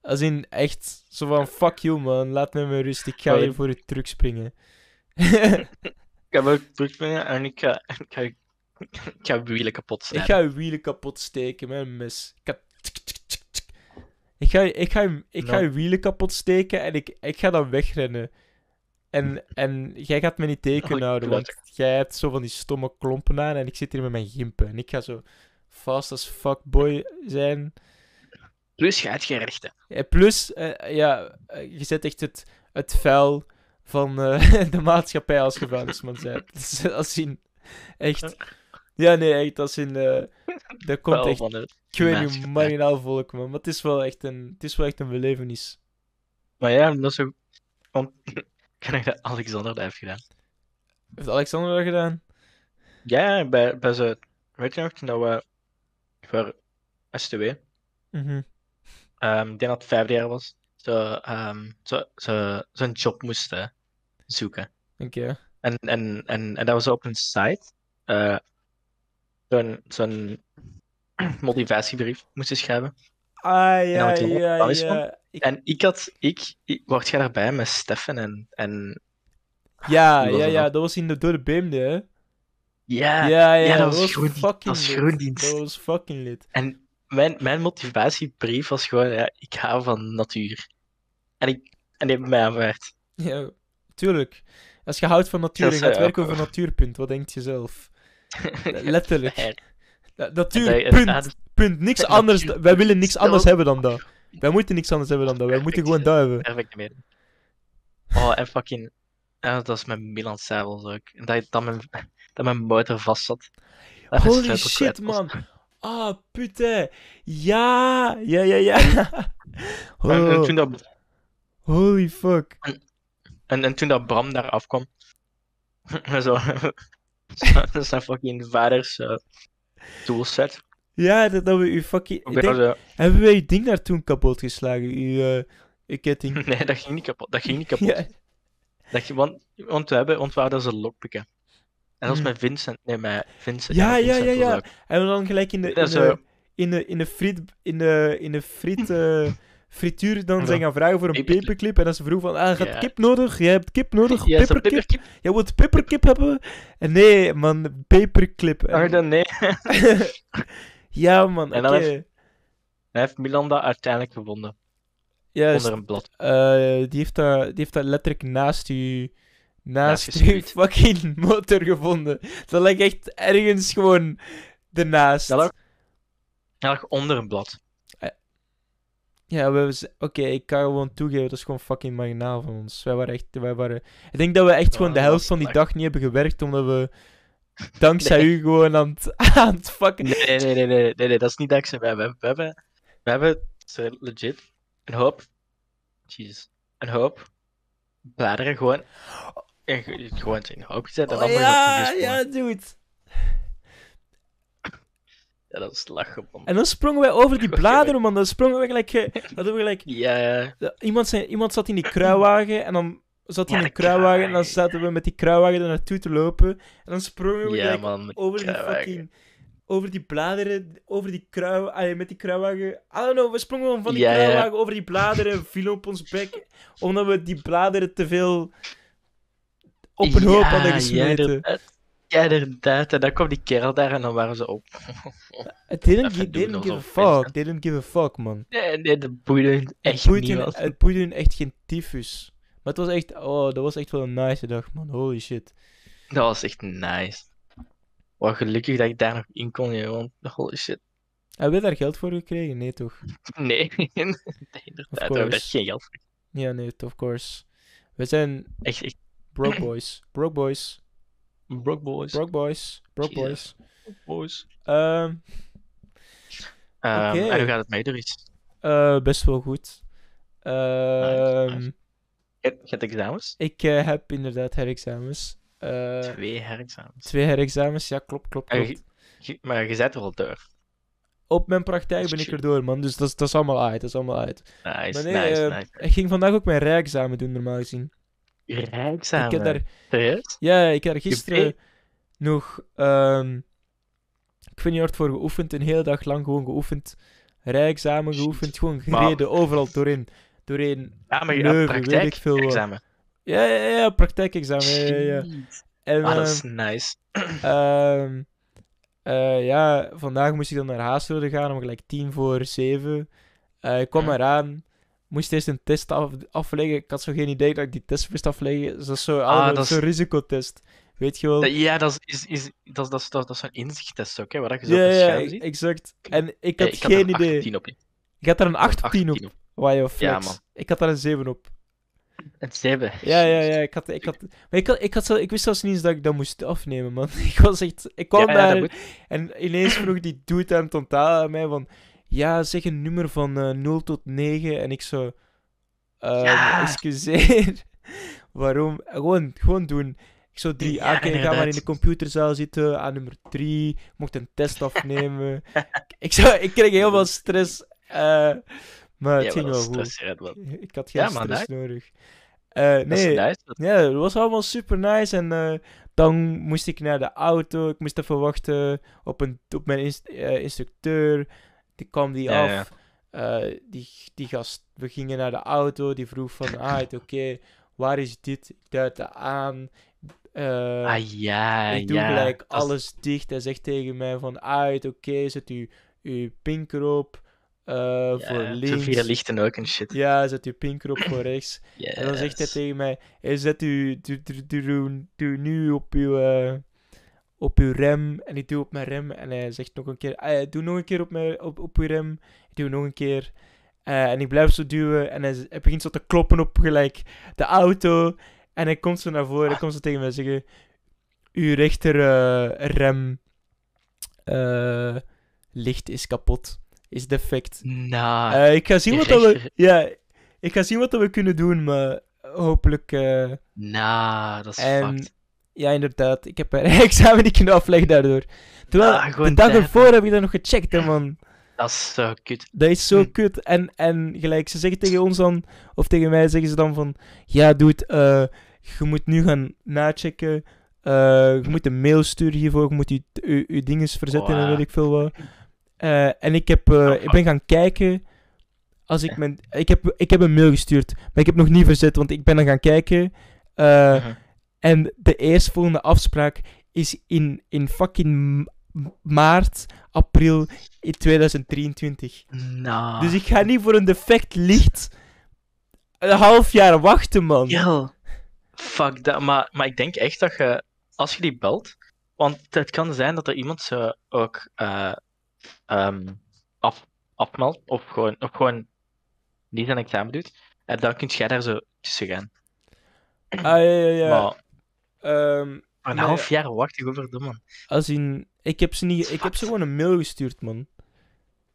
Als in echt zo van, fuck you man, laat me met rust. Ik ga hier voor je truck springen. Ik heb ook terugspringen en ik ga, ik ga, ik ga wielen kapot ik snijden. ga wielen kapot steken met een mes. Ik ga... Ik ga, ik ga, ik ga Nou. wielen kapot steken en ik, ik ga dan wegrennen. En, en jij gaat me niet tegen Oh, houden, want jij hebt zo van die stomme klompen aan en ik zit hier met mijn gimpen. En ik ga zo fast as fuck boy zijn. Plus, je hebt geen rechten. Ja, plus, eh, ja, eh, je zet echt het, het vuil van eh, de maatschappij als vuilnisman bent. Dus als in, echt... Ja, nee, echt, als in... eh dat komt echt ik weet niet, marginaal volk, man. Maar het is wel echt een, het is wel echt een belevenis. Maar ja, dat is ook... Want ik denk dat Alexander dat heeft gedaan. Heeft Alexander dat gedaan? Ja, bij, bij ze... Weet je nog, dat we voor STW, Mhm. ehm, ik denk dat het vijfde jaar was, zo, ehm, zo, zo, zo'n job moesten zoeken. Oké. En, en, en, en dat was op een site. eh, zo'n zo'n motivatiebrief moesten schrijven. Ah, ja, nog ja. Ik- En ik had, ik, ik word jij daarbij met Steffen en, en ja, ja, ja, dat was in de door de beemde, hè? ja, Ja, ja, ja, dat was was groendienst, fucking dat was groendienst. Dat was fucking lit. En mijn, mijn motivatiebrief was gewoon, ja, ik hou van natuur. En, ik, en die hebben mij aanvaard. Ja, tuurlijk. Als je houdt van natuur en gaat werken over natuurpunt, wat denkt je zelf? Letterlijk. Na- Natuurlijk, En punt. Punt. Niks anders. Wij willen niks anders hebben dan dat. Wij moeten niks anders hebben dan dat. Wij moeten gewoon dat hebben. Perfect meer. Oh, en fucking. Ja, dat is met Milan Savels ook. En dat, dat, mijn, dat mijn motor vast zat. Dat mijn Holy shit, man. Ah, putain. Ja, ja, ja, ja. En, en Oh, toen dat, holy fuck. en, en toen dat Bram daar afkwam. zo- zijn fucking vaders uh, toolset. Ja, dat, dat we uw fucking... Ik denk, hebben wij uw ding daar toen kapot geslagen? Uw, uw ketting. nee, dat ging niet kapot. Dat ging niet kapot. Ja. Dat, want, want we hebben, want we hadden ze lockpikken. En dat was Hmm. met Vincent. Nee, met Vincent. Ja, ja, Vincent ja, ja. En dan gelijk in de, in de, in de, in de friet, in de, in de friet, eh, frituur dan Ja. zijn gaan vragen voor een Paperclip. paperclip. En dan ze vroeg van, ah, je hebt kip nodig? Jij hebt kip nodig? Ja, pepperkip. Jij wilt peperkip hebben? En nee, man, paperclip. En- Ah, dan nee. ja, man, En dan heeft- Hij heeft Milan dat uiteindelijk gevonden. Juist. Onder een blad. Eh, die, heeft dat, die heeft dat letterlijk naast u. Naast uw gespuit. fucking motor gevonden. Dat lag echt ergens gewoon ernaast. Dat lag onder een blad. Ja, we Oké, ik kan gewoon toegeven, dat is gewoon fucking marginaal van ons. Wij waren echt, wij waren... Ik denk dat we echt gewoon de helft van die dag niet hebben gewerkt, omdat we dankzij u gewoon aan het, aan het fucken... Nee, nee, nee, nee, nee, dat is niet dankzij wij. We hebben, we hebben, we hebben zo legit een hoop. Jezus. Een hoop bladeren gewoon. En ge- gewoon in een hoop gezet. En Oh, nog ja, ja, dude. Ja, dat is lachen, man. En dan sprongen wij over die bladeren, man. Dan sprongen we gelijk... eh, we gelijk Ja, ja. Iemand, zei, iemand zat in die kruiwagen en dan zat hij in een de kruiwagen en dan zaten we met die kruiwagen er naartoe te lopen. En dan sprongen we Ja, gelijk man. over die fucking... Over die bladeren, over die krui... Allee, met die kruiwagen... I don't know, we sprongen van die Ja, ja. kruiwagen over die bladeren, vielen op ons bek, omdat we die bladeren te veel op een hoop hadden Ja, gesmeten. Ja, inderdaad. En dan kwam die kerel daar en dan waren ze op. It didn't, gi- didn't give a fuck, mensen- didn't give a fuck, man. Nee, nee, dat boeide hun Het echt boeide niet. hun- het boeide hun echt geen tyfus. Maar het was echt, oh, dat was echt wel een nice dag, man. Holy shit. Dat was echt nice. Wat gelukkig dat ik daar nog in kon, joh. want Holy shit. Hebben we daar geld voor gekregen? Nee, toch? Nee, nee inderdaad. We hebben geen geld voor. Ja, nee, of course. We zijn Echt, echt. broke boys. Broke boys. Broke boys. Broke boys. Broke boys. boys. Ehm, Ehm. En hoe gaat het met Doris? eh, best wel goed. Ehm, nice. Je je hebt examens? Ik eh, heb inderdaad herexamens. Eh, Twee herexamens. twee herexamens, ja, klopt, klopt, klopt. Je- Maar je zet er al door. Op mijn praktijk ben ik er door, man. Dus dat, is- dat is allemaal uit, dat is allemaal uit. Nice, Maar nee, nice, nice. ik ging vandaag ook mijn rijexamen doen, normaal gezien. Rijexamen? Ik heb daar, Serieus? ja, ik heb daar Je gisteren nog, ehm, ik weet niet hard voor geoefend, een hele dag lang gewoon geoefend. Rijexamen Shit. geoefend, gewoon Maar- gereden, overal doorheen. Doorheen. Ja, maar je Leuven, hebt weet ik veel. Ja, ja, ja, praktijkexamen, ja, ja, ja. En, Ah, dat ehm, is nice. Ehm, eh, ja, vandaag moest ik dan naar Haastrode gaan om gelijk tien voor zeven. Eh, ik kwam eraan, moest eerst een test af, afleggen. Ik had zo geen idee dat ik die test moest afleggen. Dus dat is zo, Ah, allemaal dat is- zo'n risicotest. Weet je wel? Ja, dat is, is, dat, dat, dat is zo'n inzichttest ook, hè, waar je zo ja, op ja, ziet. exact. En ik Ja, had ik had geen er een idee. 18 op. Ik had een Ik had 8 op 10 op. 18 Wauw, Ja, man. Ik had daar een 7 op. Het 7. Ja, ja, ja. Ik, had, ik, had, maar ik, had, ik, had zo, ik wist zelfs niet eens dat ik dat moest afnemen, man. Ik was echt... Ik kwam Ja, daar... En ineens vroeg die dude aan het onthaal aan mij van... Ja, zeg een nummer van eh 0 tot 9. En ik zo... ehm, Ja. Excuseer. Waarom? Gewoon, gewoon doen. Ik zo drie. Ja, oké, ga maar in de computerzaal zitten. Aan nummer 3. Ik mocht een test afnemen. ik, zo, ik kreeg heel veel stress. eh, maar het ging wel goed. Ik had geen man, stress nodig. Is nee, nice. Ja, dat was allemaal super nice. En dan moest ik naar de auto. Ik moest even wachten op, een, op mijn inst- instructeur. Die kwam die Ja, af. ja. Eh, die, die gast, we gingen naar de auto. Die vroeg van, ah, oké, waar is dit? Ik duidde aan. Eh, Ah ja, ik doe ja. gelijk alles dicht. Hij zegt tegen mij van, ah, het oké, zet uw, uw pinker op. eh, ja, voor links. vier lichten ook en shit. Ja, zet uw pinker op voor rechts. Yes. En dan zegt hij tegen mij: hey, Zet u, doe, doe, doe, doe, doe nu op uw, op uw rem. En ik duw op mijn rem. En hij zegt nog een keer, ah, doe nog een keer op, mijn, op, op uw rem. Ik duw nog een keer. Eh, en ik blijf zo duwen. En hij, begint zo te kloppen op gelijk de auto. En hij komt zo naar voren. Hij komt zo tegen mij zeggen, uw rechter eh, rem eh, licht is kapot. Is defect. Nou, Eh, ik ga zien wat we... Ja, ik ga zien wat we kunnen doen, maar hopelijk... eh, nou, dat is en fucked. Ja, inderdaad. Ik heb een examen niet kunnen afleggen daardoor. Terwijl, Ah, de dag ervoor heb ik dat nog gecheckt, hè, man. Dat is zo kut. Dat is zo Hm. kut. En, en gelijk, ze zeggen tegen ons dan, of tegen mij zeggen ze dan van... Ja, dude, eh, je moet nu gaan nachecken. eh, je moet een mail sturen hiervoor. Je moet je, je, je dinges verzetten en weet ik veel wat. Eh, en ik, heb, Oh, ik ben gaan kijken... Als ik, mijn, ik, heb, ik heb een mail gestuurd, maar ik heb nog niet verzet, want ik ben dan gaan kijken. eh, Mhm. En de eerstvolgende afspraak is in, in fucking maart, april in 2023. Nou. Dus ik ga niet voor een defect licht een half jaar wachten, man. Yo. Fuck dat. Maar, maar ik denk echt dat je, als je die belt, want het kan zijn dat er iemand ze ook eh, ehm, af, afmeldt, of gewoon, of gewoon niet zijn examen doet. En dan kun jij daar zo tussen gaan. Ah, ja, ja, ja. Maar Ehm, een half jaar wachten, godverdomme. als in... Ik heb ze niet... Ik heb ze gewoon een mail gestuurd, man.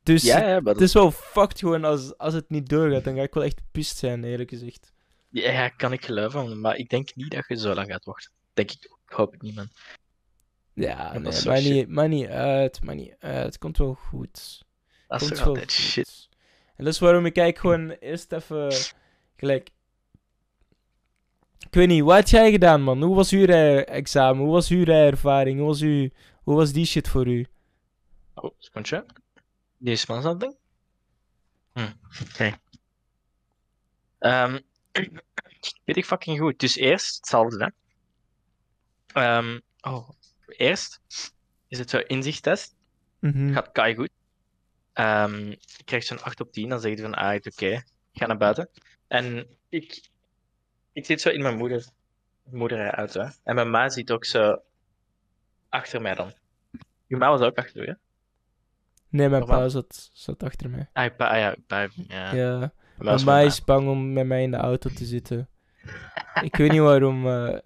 Dus Ja, ja, maar het is wel fucked gewoon als, als het niet doorgaat. Dan ga ik wel echt pist zijn, eerlijk gezegd. Ja, kan ik geloven, maar ik denk niet dat je zo lang gaat wachten. Denk ik, ik hoop het niet, man. Ja, nee, is maar niet, maar niet uit, maar niet uit. Het komt wel goed. Dat is Komt toch wel altijd goed. shit. En dat is waarom ik kijk gewoon eerst even gelijk. Ik weet niet, wat had jij gedaan, man? Hoe was uw examen? Hoe was uw ervaring? Hoe was, uw, hoe was die shit voor u? Oh, secondje. Man is het doen. Hm, oké. Ehm, weet ik fucking goed. Dus eerst hetzelfde, hè. Ehm, oh, eerst is het zo inzichttest. Mhm. Gaat kei goed. Ehm je krijgt zo'n 8 op 10, dan zeg je van, ah, oké, ik ga naar buiten. En ik, ik zit zo in mijn moeder, moederauto, hè. En mijn ma zit ook zo achter mij dan. Je ma was ook achter hè? Nee, mijn Normaal. pa zat, zat achter mij. Ah, je pa, ah ja, pa, ja. Ja, mijn is ma is bang om met mij in de auto te zitten. ik weet niet waarom. eh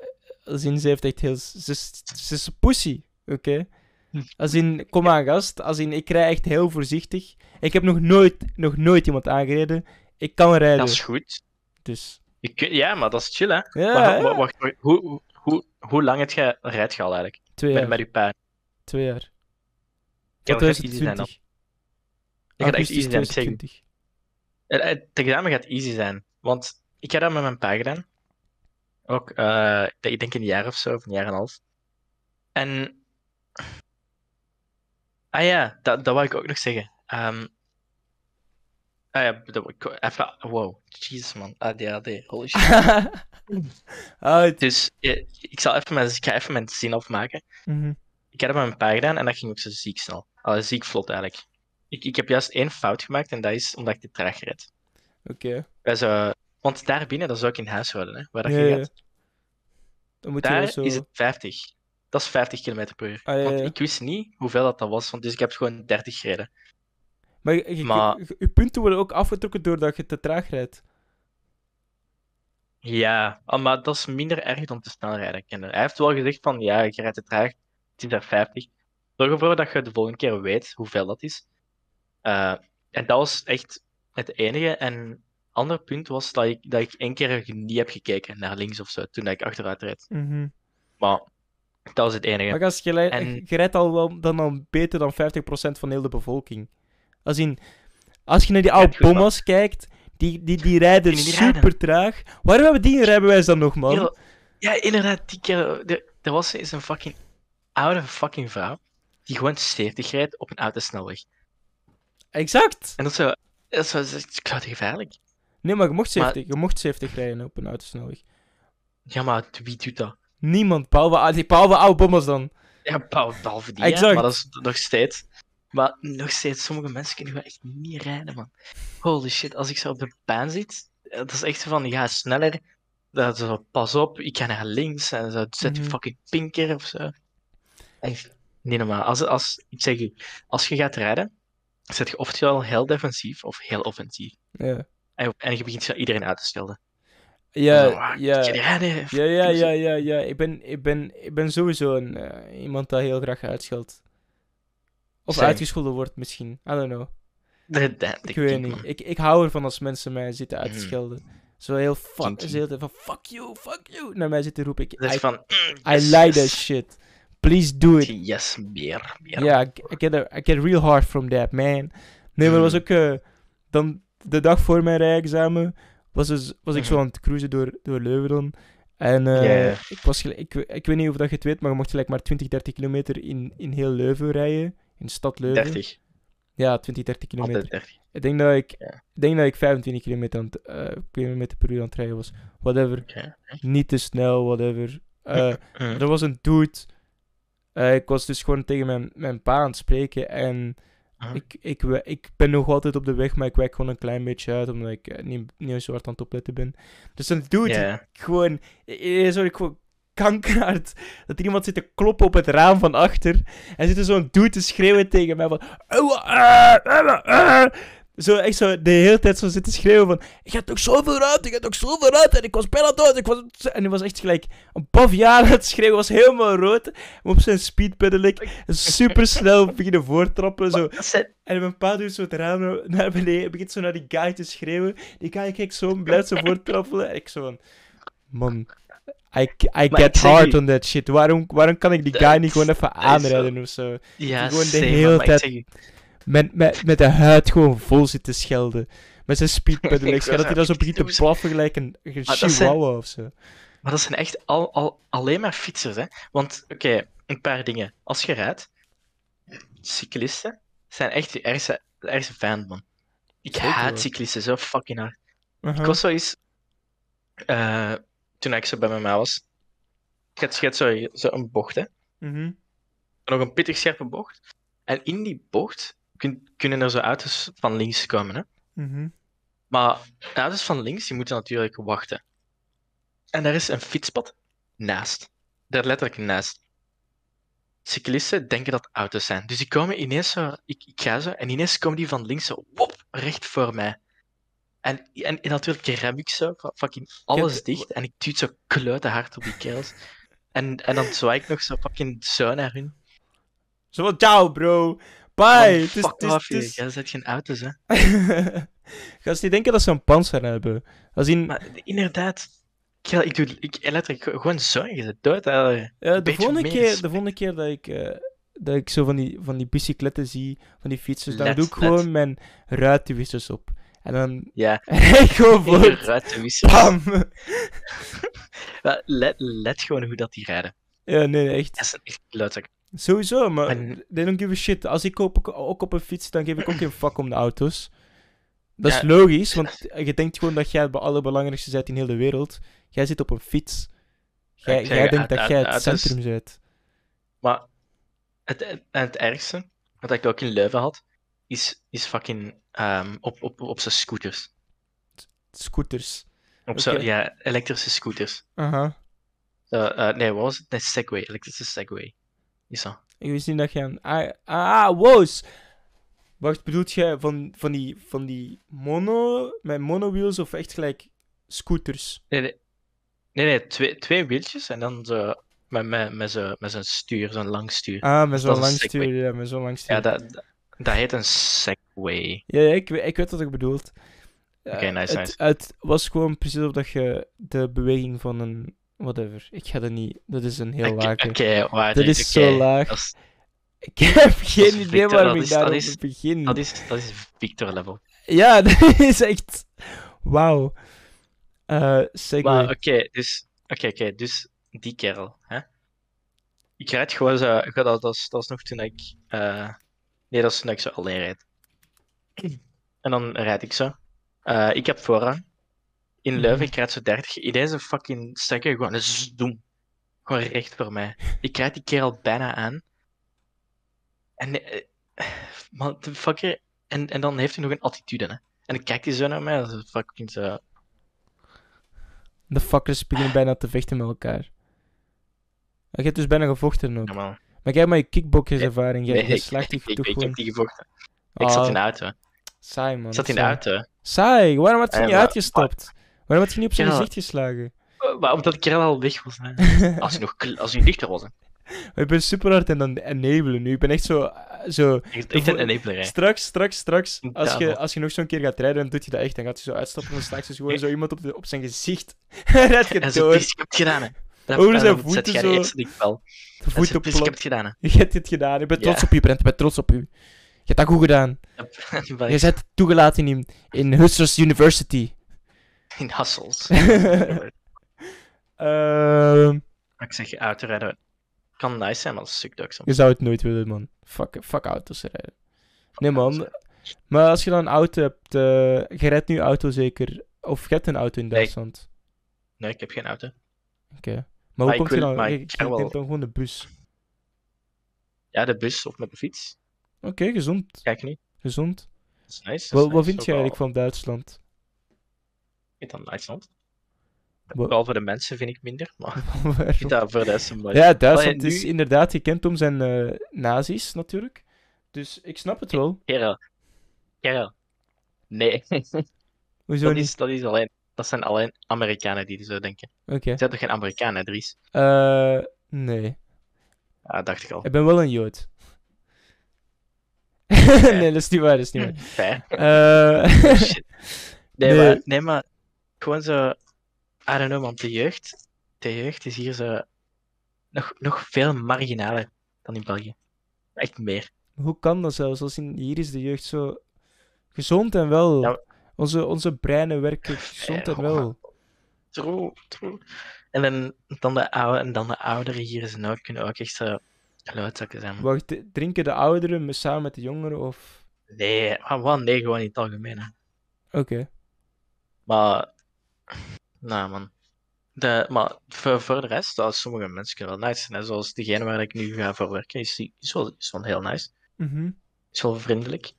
als in, ze heeft echt heel... Ze, is- ze is een pussy, oké? Als in, kom aan gast. Als in, ik rij echt heel voorzichtig. Ik heb nog nooit, nog nooit iemand aangereden. Ik kan rijden, Dat is goed. dus... Kun- ja, maar dat is chill, hè? Ja, Wacht, ja. wacht, wacht. Hoe, hoe, hoe, lang heb je rijdt je al eigenlijk? Twee Met, jaar. met je pa? Twee jaar. Ja, Tot. 2020. Dat gaat echt easy zijn, ik. 2020. Het, het examen gaat easy zijn. Want ik heb dat met mijn pa gedaan. Ook, eh, ik denk een jaar of zo, of een jaar en een half. En. Ah ja, dat, dat wou ik ook nog zeggen. Ehm ja, wou ik even. Wow, Jesus man, ADHD, holy shit. ah, het- Dus eh, ik, zal even mijn, ik ga even mijn zin afmaken. mhm. Ik heb dat met mijn pa gedaan en dat ging ook zo ziek snel. Allee, ziek vlot eigenlijk. Ik, ik heb juist één fout gemaakt en dat is omdat ik te traag rijd. Oké. Zo, want daar binnen, dat is ook in huishouden, hè, waar dat Ja, je ja. Dan moet je Daar zo... is het 50. Dat is 50 km per uur. Ah, ja, Want ja. ik wist niet hoeveel dat, dat was, want dus ik heb gewoon 30 gereden. Maar, je, je- Maar- je- je punten worden ook afgetrokken doordat je te traag rijdt. Ja, ah, maar dat is minder erg dan te snel rijden. kennen. Hij heeft wel gezegd van, ja, je rijdt te traag, het is daar 50. Zorg ervoor dat je de volgende keer weet hoeveel dat is. Eh, en dat was echt het enige. En ander punt was dat ik, dat ik één keer niet heb gekeken naar links of zo, toen ik achteruit reed. Mhm. Maar dat was het enige. Maar als je, En- je rijdt al wel dan al beter dan 50% van heel de bevolking. Als, in, als je naar die oude bommas kijkt, die, die, die rijden rijden? super traag. Waarom hebben die een rijbewijs dan nog, man? Yo, ja, inderdaad, die keer, er, was eens een fucking oude fucking vrouw die gewoon 70 rijdt op een autosnelweg. Exact! En dat is zo, dat is zo, dat is gevaarlijk. Nee, maar je mocht Maar- 70, je mocht 70 rijden op een autosnelweg. Ja, maar wie doet dat? Niemand, behalve, ah, die- behalve oude bommas dan. Ja, behalve die, Exact. maar dat is nog steeds. Maar nog steeds, sommige mensen kunnen gewoon echt niet rijden, man. Holy shit, als ik zo op de baan zit, eh, dat is echt van, je gaat sneller. Dat zo, pas op, ik ga naar links en zo, zet je Mhm. fucking pinker of zo. Echt niet normaal. Als, als, ik zeg u, als je gaat rijden, zet je oftewel heel defensief of heel offensief. Ja. En, en je begint zo iedereen uit te schelden. Ja, ah, ja. je? Ja, ja, ja, ja, ja. Ik ben, ik ben, ik ben sowieso een, eh, iemand dat heel graag uitscheldt. Of Same. uitgescholden wordt misschien. I don't know. Dat- dat- Ik weet niet. man. Ik, ik hou ervan als mensen mij zitten uit te Mhm. Zo heel fuck, ze heel van fuck you, fuck you, naar mij zitten roepen. Ik, Dat is I, van... mm, I like yes. that shit. Please do it. Yes, beer. Ja, I, I get, a- I get real hard from that, man. Nee, maar was Mm. ook... eh, dan de dag voor mijn rijexamen was, dus, was ik zo Mhm. aan het cruisen door, door Leuven dan. En eh, ik, was ik, ik weet niet of dat je het weet, maar je mocht gelijk maar 20, 30 kilometer in, in heel Leuven rijden. In de stad Leuven. 30. Ja, 20, 30 kilometer. Altijd 30. Ik denk dat ik, Ja. ik, denk dat ik 25 kilometer, aan het, eh, kilometer per uur aan het rijden was. Whatever. Niet te snel, whatever. Eh, Mm. er was een dude. Eh, ik was dus gewoon tegen mijn, mijn pa aan het spreken. En Mhm. ik, ik, we- ik ben nog altijd op de weg, maar ik wijk gewoon een klein beetje uit. Omdat ik niet, niet zo hard aan het opletten ben. Dus een dude, Ja. gewoon. eh, Sorry, ik gewoon kankerhard. Dat er iemand zit te kloppen op het raam van achter. En zit er zo'n dude te schreeuwen tegen mij van. "Auwa, ah, auwa, ah." Zo echt zo de hele tijd zo zitten schreeuwen van. Ik ga toch zoveel uit, ik ga toch zoveel uit. En ik was bijna dood. Ik was... En hij was echt gelijk een paf jaar aan het schreeuwen. was helemaal rood. Maar op zijn speedpedelec. Super snel beginnen voortrappen. Zo. En mijn pa doet zo het raam naar- naar beneden. Begint zo naar die guy te schreeuwen. Die guy kijkt zo, blijft zo voortrappelen. En ik zo van... Man, I, I Maar get hard on that shit. Waarom, waarom kan ik die guy niet gewoon even is aanrijden of zo? Ja, gewoon de hele tijd- Met, met, met de huid gewoon vol zitten schelden. Met zijn speedpedelec. Ik dat hij dan zo begint te blaffen gelijk een, een chihuahua of zo. Maar dat zijn echt al, al, alleen maar fietsers, hè. Want, oké, een paar dingen. Als je rijdt, cyclisten zijn echt de ergste, de ergste fan, man. Ik Zeker haat wel. cyclisten zo fucking hard. Ik was zo eens... toen ik zo bij mijn ma was... Je hebt, je hebt zo, zo een bocht, hè. Mhm. Nog een pittig scherpe bocht. En in die bocht kun- kunnen er zo auto's van links komen, hè. Mhm. Maar auto's van links, die moeten natuurlijk wachten. En daar is een fietspad naast. Daar letterlijk naast. Cyclisten denken dat auto's zijn. Dus die komen ineens zo... Ik, ik ga zo, en ineens komen die van links zo... Wop, recht voor mij. En, en, en natuurlijk rem ik zo, fucking alles Kent- dicht. En ik duwt zo kluiten hard op die kerels. En, en dan zwaai ik nog zo fucking zo naar hun. Zo van, ciao bro. Bye. Man, fuck het is- off, Jij zet geen auto's, hè. Gast, die denken dat ze een panzer hebben. Als in, Maar inderdaad... Ik, ik doe ik, letterlijk gewoon zo en je zit dood. ja, de, volgende keer, de volgende keer dat ik, eh, dat ik zo van die, van die bicycletten zie, van die fietsers, dan doe ik gewoon mijn ruitenwissers op. En dan Ja, ik gewoon voor. Bam! Let, let gewoon hoe dat die rijden. Ja, nee, echt. Dat is een echt klootzak. Sowieso, maar En- they don't give a shit. Als ik op, ook op een fiets, dan geef ik ook geen fuck om de auto's. Dat is logisch, want je denkt gewoon dat jij het allerbelangrijkste bent in heel de wereld. Jij zit op een fiets. Jij, jij denkt dat uit- jij het auto's- centrum bent. Maar het, het, en het ergste, wat ik ook in Leuven had, is, is fucking ehm, op, op, op zijn scooters. Scooters. Op Oké. ja, elektrische scooters. Aha. Zo, eh, nee, wat was het? Nee, Segway, elektrische Segway. Is zo. Ik wist niet dat je een... Ah, ah wows! Wacht, bedoelt jij van, van, die, van die mono... Met monowheels of echt gelijk scooters? Nee, nee, nee, nee twee, twee wieltjes en dan zo met, met, met zo'n met zo'n stuur, zo'n lang stuur. Ah, met zo'n Dat lang stuur. Ja, met zo'n lang stuur. Ja, dat, dat, heet een Segway. Ja, ja, ik, ik weet wat ik bedoelt. Oké, Eh, nice, het, nice. Het was gewoon precies of dat je de beweging van een... Whatever. Ik ga dat niet... Dat is een heel Oké, lage. Oké, waar Dat is zo laag. Is, Ik heb geen idee Victor, waarom ik is- daarop is- begin. dat is, dat is Victor level. Ja, dat is echt... Wauw. Eh Segway. Oké, dus, oké, oké, dus die kerel, hè? Ik rijd gewoon zo, ik- dat, dat, dat is nog toen ik, eh, nee, dat is toen ik zo alleen rijd. En dan rijd ik zo. Eh, ik heb voorrang. In Mhm. Leuven, ik rijd zo 30. In deze fucking stekker gewoon een zoom. Gewoon recht voor mij. Ik rijd die kerel bijna aan. En, eh, man, de fucker, en, en dan heeft hij nog een attitude, hè? En dan kijkt hij zo naar mij, dat is fucking zo. De fuckers beginnen bijna te vechten met elkaar. Je hebt dus bijna gevochten ook. Ja, man. Maar jij hebt maar je kickboxerservaring. Jij, Nee, ik, ik, ik, ik heb die gevochten. Ik zat in de Ah, auto. Saai, man. Ik zat in de auto. Saai, waarom had je niet maar- uitgestapt? Waarom had je niet op zijn gezicht geslagen? Eh, Maar omdat ik er al weg was. Als hij nog als hij dichter was. hè. ik ben super hard en dan enabelen nu. Ik ben echt zo... eh, zo Echt, echt een enabler. hè. straks, straks, straks. Als je, als je nog zo'n keer gaat rijden, dan doet je dat echt. Dan gaat hij zo uitstappen en slaagt hij gewoon zo iemand op, de, op zijn gezicht. En je En zo, door. "Pis, ik heb het gedaan. Hè. Over en zijn voeten zet jij de zo. eerste ik bel. De En voet zo, op "Pis, ik heb het gedaan. Hè. Je hebt dit gedaan. Ik ben trots op u, Brent. Ik ben trots op u. Je hebt dat goed gedaan. Je bent toegelaten in, in Husserls University. In Hassels. Ehm, ik zeg, autorijden kan nice zijn, maar dat is stuk je zou het nooit willen, man. Fuck, fuck auto's rijden. Nee, man. Maar als je dan een auto hebt... eh je rijdt nu auto zeker... Of je hebt een auto in. Duitsland. Nee, ik heb geen auto. Oké. Maar hoe ik komt je wil- dan... maar Je, ik je wel- neemt dan gewoon de bus. Ja, de bus of met de fiets. Oké, gezond. Kijk nu. Gezond. Dat is nice. dat Wat, is wat nice. vind je eigenlijk van Duitsland? Ik dan Duitsland. Wat- Wel voor de mensen vind ik minder, maar ik Waarom? vind dat voor de rest een Ja, Duitsland is inderdaad gekend om zijn eh nazi's, natuurlijk. Dus ik snap het wel. Kerel. Kerel. Nee. Hoezo dat, niet? is, dat, is alleen, dat zijn alleen Amerikanen die zo denken. Oké. Zijn toch geen Amerikanen, Dries? Eh, nee. Ja, dacht ik al. Ik ben wel een Jood. nee, dat is niet waar, dat is niet waar. Fair. Eh, Shit. Nee, Nee. Maar, nee, maar gewoon zo. I don't know, man. De jeugd, de jeugd is hier zo. Nog, nog veel marginaler dan in België. Echt meer. hoe kan dat zelfs? Als in, hier is de jeugd zo gezond en wel. Ja. Onze, onze breinen werken en Eh, wel. True, true. En dan, dan, de oude, en dan de ouderen hier zijn ook, kunnen ook echt zo zijn. Wacht, drinken de ouderen me- samen met de jongeren of... Nee, maar wat? Nee, gewoon in het algemeen. Oké. Maar, nou man. De, maar voor, voor de rest, is sommige mensen kunnen wel nice zijn. hè. Zoals degene waar ik nu ga voor werken, is, is, wel, is wel heel nice. Mhm. Is wel vriendelijk.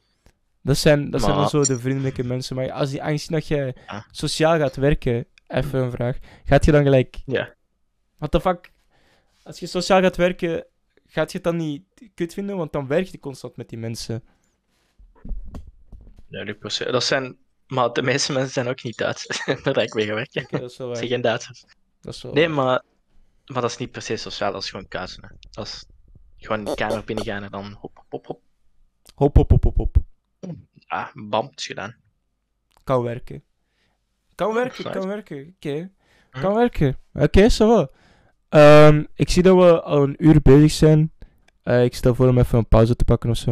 Dat zijn, dat zijn dan zo de vriendelijke mensen. Maar als die, aangezien dat Ja. sociaal gaat werken, even een vraag. Gaat je dan gelijk... Ja. What the fuck? Als je sociaal gaat werken, gaat je het dan niet kut vinden? Want dan werk je constant met die mensen. Nee, niet per se. Dat zijn, maar de meeste mensen zijn ook niet Duits. Daar ik mee gewerkt. Oké, dat is wel Dat waar. zijn geen Duitsers. Dat is wel Nee, maar, maar dat is niet per se sociaal, dat is gewoon hè. Dat is gewoon in de kamer binnengaan en dan hop, hop, hop. Hop, hop, hop, hop, hop. Ah, bam, het is gedaan. Kan werken. Kan werken, kan werken. Oké. Hm. Kan werken. Oké, zo wel. Ehm, ik zie dat we al een uur bezig zijn. Eh, ik stel voor om even een pauze te pakken of zo.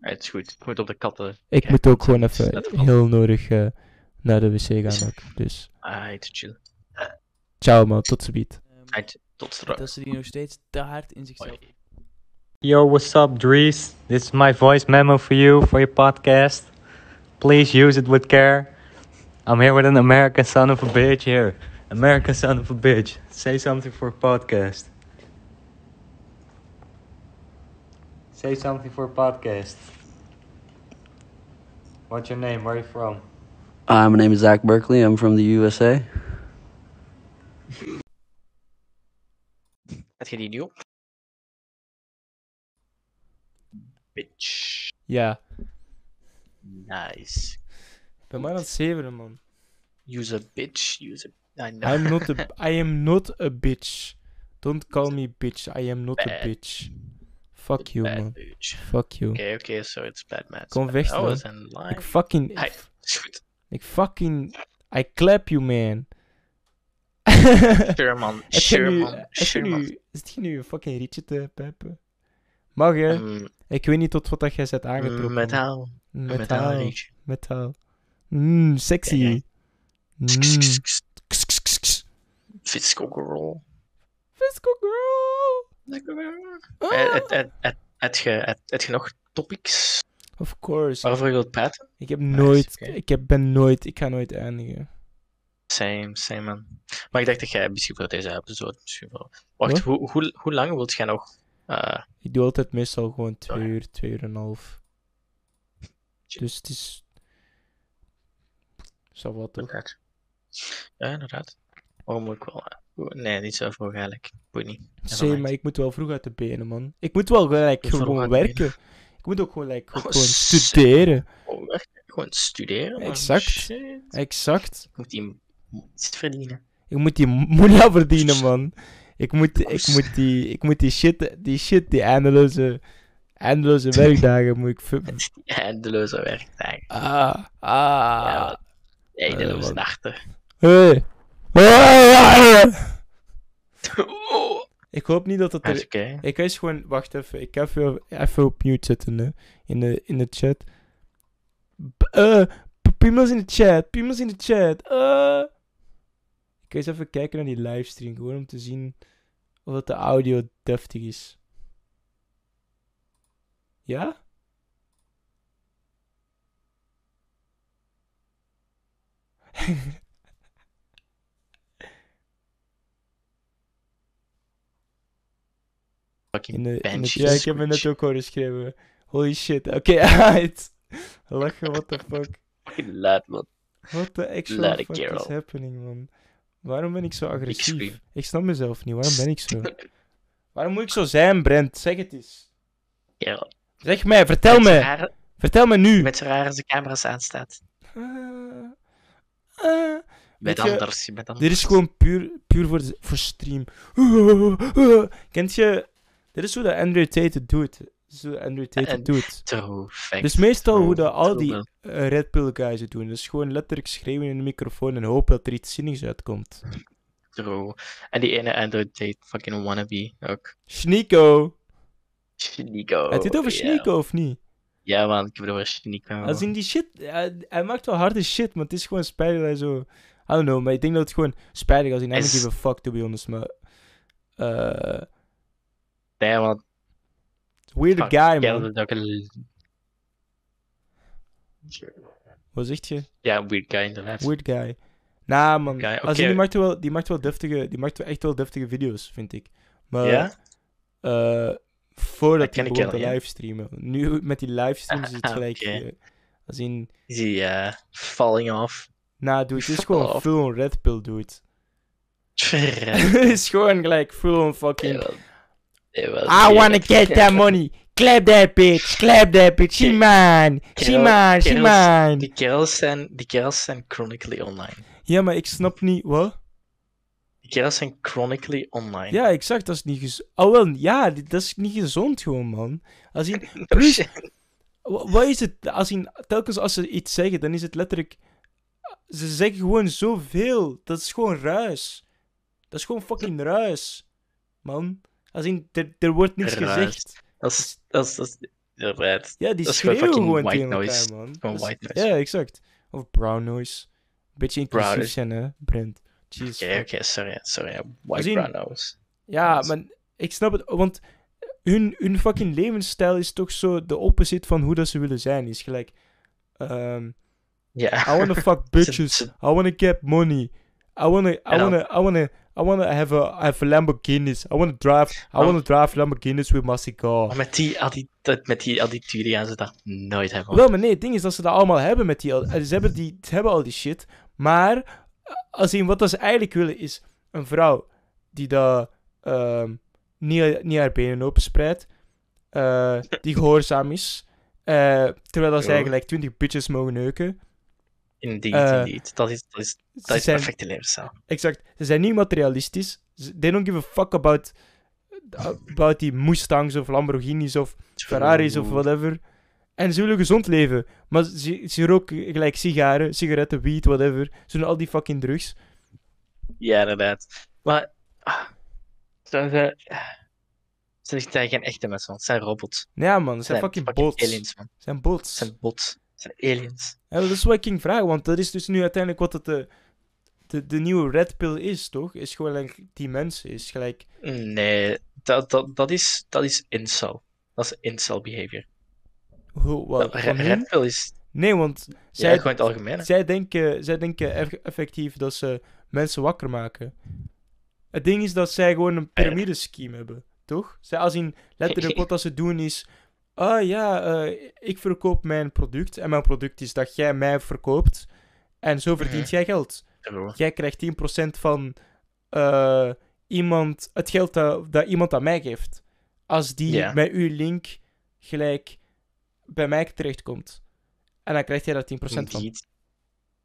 Ja, het is goed. Ik moet op de katten. Ik moet ook gewoon even heel nodig eh, naar de wc gaan. Ook. Dus, Ah, te chill. ciao man, tot ziens. Uit, tot straks. Dat ze die nog steeds te hard in zichzelf. Yo, what's up, Dries? This is my voice memo for you for your podcast. Please use it with care. I'm here with an American son of a bitch here. American son of a bitch. Say something for a podcast. Say something for a podcast. What's your name? Where are you from? Uh, my name is Zach Berkeley. I'm from the USA. Heb je die nieuw? Bitch. Ja, Nice. ik ben maar aan het zevenen man. Use a bitch. Use a. I know. I'm not a, I am not a bitch. Don't call me bitch. I am not a bitch. Fuck you Bad man. bitch. Fuck you. Oké, oké, so it's bad man. It's Kom weg, man. Ik fucking... Ik fucking... I clap you man. Sure man. Heb je Sure nu, man. heb je Sure man. nu, is het hier nu een fucking rietje te pijpen? Mag hè? Um, ik weet niet tot wat dat jij zet aangetrokken. metaal. Metaal. Metaal. Metaal. Mmm, sexy. Kss. Fiscal girl. Fiscal girl. Het je nog topics Of course. waarover je wilt praten? Ik heb nooit, ik heb, ben nooit, ik ga nooit eindigen. Same, same man. Maar ik dacht dat jij misschien voor deze episode misschien wel. Wacht, hoe, hoe, hoe lang wilt jij nog? Eh, Ik doe altijd meestal gewoon twee Oké. uur, twee uur en een half. Dus het is... Zou wat toch? inderdaad. Ja, inderdaad. Waarom moet ik wel? eh, Nee, niet zo vroeg eigenlijk. Boeit niet. Zee, maar ik moet wel vroeg uit de benen, man. Ik moet wel gelijk gewoon werken. Ik moet ook gewoon, like, Oh, gewoon studeren. Oh, echt? Gewoon studeren? man. Exact. Shit. Exact. Ik moet die iets verdienen. Ik moet die moela verdienen, man. Ik moet, Oh, ik moet die, ik moet die shit, die shit, die eindeloze, eindeloze werkdagen moet ik... Eindeloze werkdagen. Ah, ah. Ja, Eindeloze man. nachten. Hey. Ah. Oh. Ik hoop niet dat het Dat er... Ik eens gewoon... Wacht even. Ik ga even, even op mute zetten, hè. In de, in de chat. Eh, p- piemels in de chat. Piemels in de chat. eh. Ik ga eens even kijken naar die livestream. Gewoon om te zien of dat de audio deftig is. Ja? Fucking In de, in de, bench. ja, ik heb me net ook horen schrijven. Holy shit. Oké, alright. Lachen, what the fuck. Fucking luid, man. What the actual fuck is happening, man? Waarom ben ik zo agressief? Ik snap mezelf niet. Waarom ben ik zo? Waarom moet ik zo zijn, Brent? Zeg het eens. Kerel. Zeg mij, vertel Met me. rare- Vertel me nu. Met z'n raar als de camera's aanstaat. Ah, ah. Met je, anders. Met anders. Dit is gewoon puur, puur voor, de- voor stream. Kent je... Dit is hoe dat Andrew Tate het doet. Hoe Andrew Tate het En- doet. Fact. Dus meestal hoe dat al die eh, Red Pill guys het doen. Dus gewoon letterlijk schreeuwen in de microfoon en hopen dat er iets zinnigs uitkomt. True. En die ene Android date fucking wannabe ook. Sneeko! Heb je het over ja. Sneeko of niet? Ja, man, ik heb het over Shiniko. Als in die shit, hij, hij maakt wel harde shit, maar het is gewoon spijtig dat hij zo... I don't know, maar ik denk dat het gewoon spijtig als in I don't Is- give a fuck, to be honest, maar... eh Nee, man. Weird Fuck, guy, man. doet ook een... Wat zeg je? Ja, weird guy inderdaad. Weird guy. Nah, man. Die, maakt wel, die maakt wel deftige... Die maakt wel echt wel deftige video's, vind ik. Maar... Ja? eh, voordat hij ik begon te livestreamen. Nu met die livestreams is het Ah, gelijk. oké. eh, als in. Is hij eh, falling off? Nou, dude, het is gewoon off. full on red pill, dude. Het is gewoon gelijk full on fucking. I wanna get that money. Clap that bitch. Clap that bitch. She mine. She mine. She mine. Die kerels zijn, die kerels zijn chronically online. Ja, maar ik snap niet. Wat? Die kerels zijn chronically online. Ja, exact. Dat is niet gezond. Oh, wel, ja, dat is niet gezond gewoon, man. Als plus- Wat is het? Als in, telkens als ze iets zeggen, dan is het letterlijk. Ze zeggen gewoon zoveel. Dat is gewoon ruis. Dat is gewoon fucking ruis. Man. Als in, er, er wordt niks gezegd. Dat is, dat is, dat is, inderdaad. Ja, die Dat is schreeuwen gewoon white noise. elkaar, man. Gewoon white noise. Ja, exact. Of brown noise. Beetje inclusief noise. zijn, hè, Brent. Oké, oké, sorry, sorry. White Zien- brown nose. Ja, maar ik snap het, want hun, hun fucking levensstijl is toch zo de opposite van hoe dat ze willen zijn. Is gelijk, ehm, Ja. I wanna fuck bitches. I wanna get money. I wanna, I wanna, I wanna, I wanna have a, have a Lamborghinis. I wanna drive, I Oh. wanna drive Lamborghinis with my cigar. Maar met die, met die attitude gaan ze dat nooit hebben. Wel, maar nee, het ding is dat ze dat allemaal hebben met die, ze hebben, die, ze hebben al die shit. Maar, als in wat ze eigenlijk willen is een vrouw die dat, ehm, niet, niet haar benen openspreidt, eh, die gehoorzaam is, eh, terwijl dat ze eigenlijk 20 bitches mogen neuken. Indeed, eh, indeed. Dat is, dat is, Ze dat is zijn- perfecte levensstijl. Exact. Ze zijn niet materialistisch. Ze- They don't give a fuck about, about die Mustangs of Lamborghinis of Ferraris of whatever. En ze willen gezond leven. Maar ze, ze roken gelijk sigaren, sigaretten, weed, whatever. Ze doen al die fucking drugs. Ja, inderdaad. Maar... ah, Ze zijn... Ze zijn geen echte mensen, man. Het zijn robots. Ja man, ze zijn fucking bots. aliens, man. Ze zijn bots. Het zijn bots. Zijn aliens. Ja, dat is wat ik ging vragen, want dat is dus nu uiteindelijk wat het de, de, de nieuwe red pill is, toch? Is gewoon like, die mensen, is gelijk... Nee, dat, dat, dat, is, dat is incel. Dat is incel behavior. Hoe, wat? Red pill is... Nee, want Ja, zij, gewoon het algemeen. zij denken, zij denken eff- effectief dat ze mensen wakker maken. Het ding is dat zij gewoon een piramidescheme hebben, toch? Zij, als in letterlijk wat dat ze doen is... Ah ja, eh, ik verkoop mijn product en mijn product is dat jij mij verkoopt. En zo verdient Mhm. jij geld. Jij krijgt 10% van, eh, iemand, het geld dat, dat iemand aan mij geeft. Als die Ja. met uw link gelijk bij mij terechtkomt. En dan krijg jij daar 10% van. Indeed.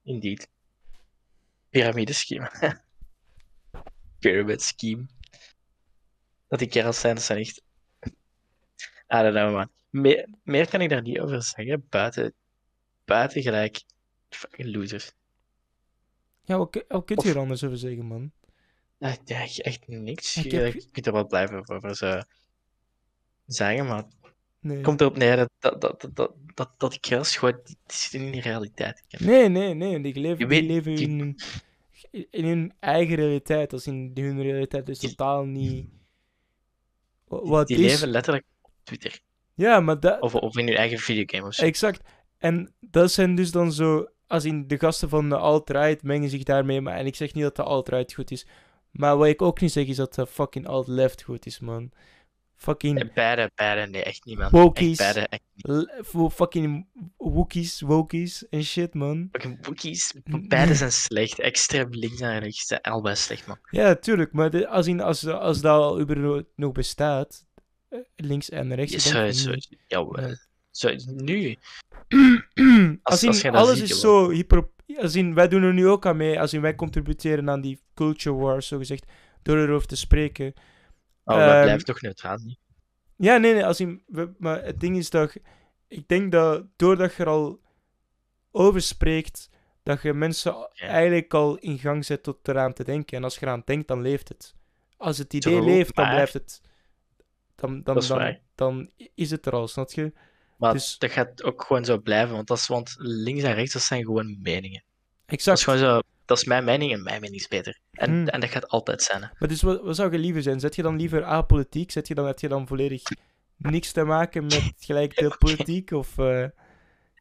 Indeed. Piramidescheme. Pyramid scheme. Dat die kerels zijn, dat zijn echt... I don't know, man. Meer, meer kan ik daar niet over zeggen, buiten, buiten gelijk fucking losers. Ja, wat, kun- wat kun je Of- er anders over zeggen, man? Ja, ja, echt niks. Ik heb- je kunt er wel blijven over zo zeggen, maar Nee. komt erop neer dat, dat, dat, dat, dat, kerels gewoon... Die, die zitten in de realiteit. Nee, nee, nee. Die leven, die leven in, hun, in hun eigen realiteit. Als in hun realiteit is Die- totaal niet... Wa- Wat Die is... leven letterlijk op Twitter. Ja, maar dat... Of, of in hun eigen videogame of zo. Exact. En dat zijn dus dan zo... Als in de gasten van de alt-right mengen zich daarmee. Maar, en ik zeg niet dat de alt-right goed is. Maar wat ik ook niet zeg is dat de fucking alt-left goed is, man. Fucking... Beide, beide, nee, echt niet, man. Wokies. Echt beide, echt Voor fucking wookie's, wokies en shit, man. fucking boekies. Beide zijn slecht. Extreem links en rechts zijn allebei slecht, man. Ja, tuurlijk. Maar de, als, in, als, als dat al überhaupt nog bestaat, links en rechts. Ik zo, ja. Zo, nu. als, in, alles ziet, is zo hyper... Als in, wij doen er nu ook aan mee. Als in, wij contributeren aan die culture wars, zo gezegd. Door erover te spreken. Oh, dat Ehm, blijft toch neutraal, niet? Ja, nee, nee. Als in, we- maar het ding is dat... Ik denk dat doordat je er al over spreekt, dat je mensen Ja. eigenlijk al in gang zet tot eraan te denken. En als je eraan denkt, dan leeft het. Als het idee True, leeft, dan maar- blijft het... Dan, dan, Dat is dan, dan is het er al, snap je? Maar dus- dat gaat ook gewoon zo blijven, want, dat is, want links en rechts, dat zijn gewoon meningen. Dat Exact. is gewoon zo, dat is mijn mening en mijn mening is beter. En, Hmm. en dat gaat altijd zijn. hè. Maar dus wat, wat zou je liever zijn? Zet je dan liever apolitiek? Zet je dan, heb je dan volledig niks te maken met gelijk de politiek? Of, eh,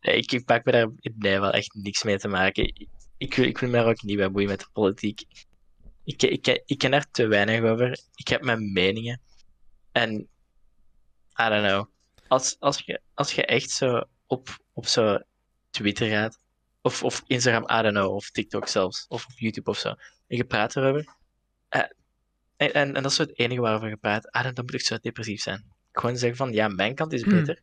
Nee, ik, ik maak me daar nee, wel echt niks mee te maken. Ik, ik, wil, ik wil me daar ook niet bij boeien met de politiek. Ik, ik, ik ken er te weinig over. Ik heb mijn meningen. En, I don't know. Als, als, je, als je echt zo op, op zo Twitter gaat, of, of Instagram, I don't know, of TikTok zelfs, of op YouTube of zo, en je praat erover, eh, en, en, en dat is zo het enige waarover je praat, ah, dan, dan moet ik zo depressief zijn. Gewoon zeggen van, ja, mijn kant is Hmm. beter,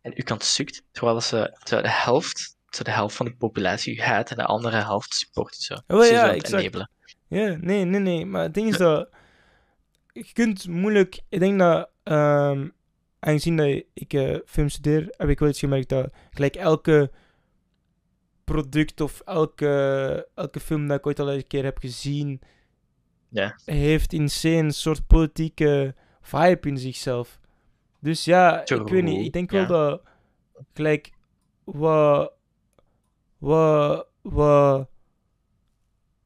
en uw kant sukt, terwijl ze, zo de helft, zo de helft van de populatie haat en de andere helft support. Zo. is ja, aan het exact. Ja, nee, nee, nee. Maar het ding is dat... Je kunt moeilijk... Ik denk dat... ehm, aangezien dat ik eh, film studeer, heb ik wel iets gemerkt dat gelijk elke product of elke, elke film dat ik ooit al een keer heb gezien, Ja. heeft insane een soort politieke vibe in zichzelf. Dus ja, ik weet niet. Ik denk ja. wel dat gelijk wat wat wat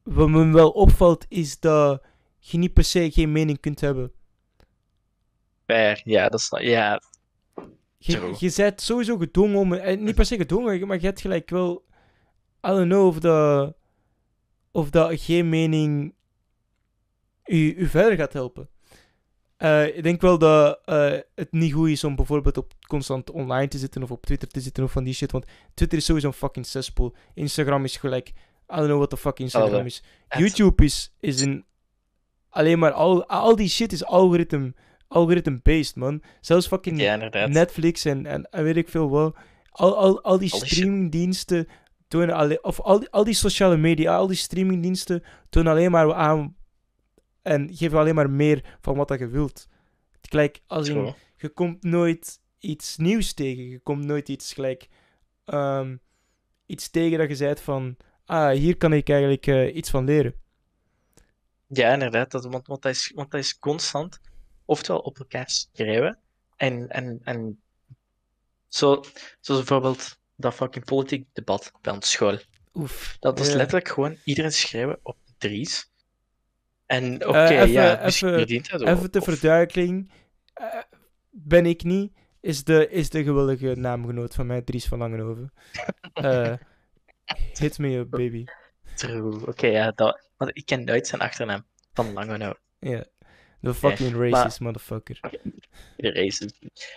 wat me wel opvalt is dat je niet per se geen mening kunt hebben. Fair, ja, dat is, ja, Je, je bent sowieso gedwongen om... eh, Niet per se gedwongen, maar je hebt gelijk wel... I don't know of dat... Of dat geen mening... U, u verder gaat helpen. Eh, ik denk wel dat eh, het niet goed is om bijvoorbeeld op constant online te zitten of op Twitter te zitten of van die shit. Want Twitter is sowieso een fucking cesspool. Instagram is gelijk... I don't know what the fuck Instagram is. YouTube is, is een... Alleen maar... Al, al die shit is algoritme... Algoritme-based, man. Zelfs fucking ja. Netflix en, en, en weet ik veel wat. Al, al, al die Al streamingdiensten tonen alleen, of al die, al die sociale media, al die streamingdiensten tonen alleen maar aan en geven alleen maar meer van wat dat je wilt. Gelijk, als True. je komt nooit iets nieuws tegen. Je komt nooit iets gelijk, ehm, iets tegen dat je zegt van, ah, hier kan ik eigenlijk eh, iets van leren. Ja, inderdaad. Dat, want, want, dat is, want dat is constant, oftewel op elkaar schrijven. En, en, en zo, zoals bijvoorbeeld dat fucking politiek debat bij ons school. Oef. Dat was Ja. letterlijk gewoon iedereen schrijven op Dries. En oké, Eh, even- ja, misschien even- verdient het Even ter of- verduidelijking. eh, ben ik niet. Is de, is de gewillige naamgenoot van mij, Dries van Langenhoven. Eh hit me up, baby. True. Oké, ja, dat, want ik ken nooit zijn achternaam. Van Langenau. Ja. The fucking racist motherfucker. De race.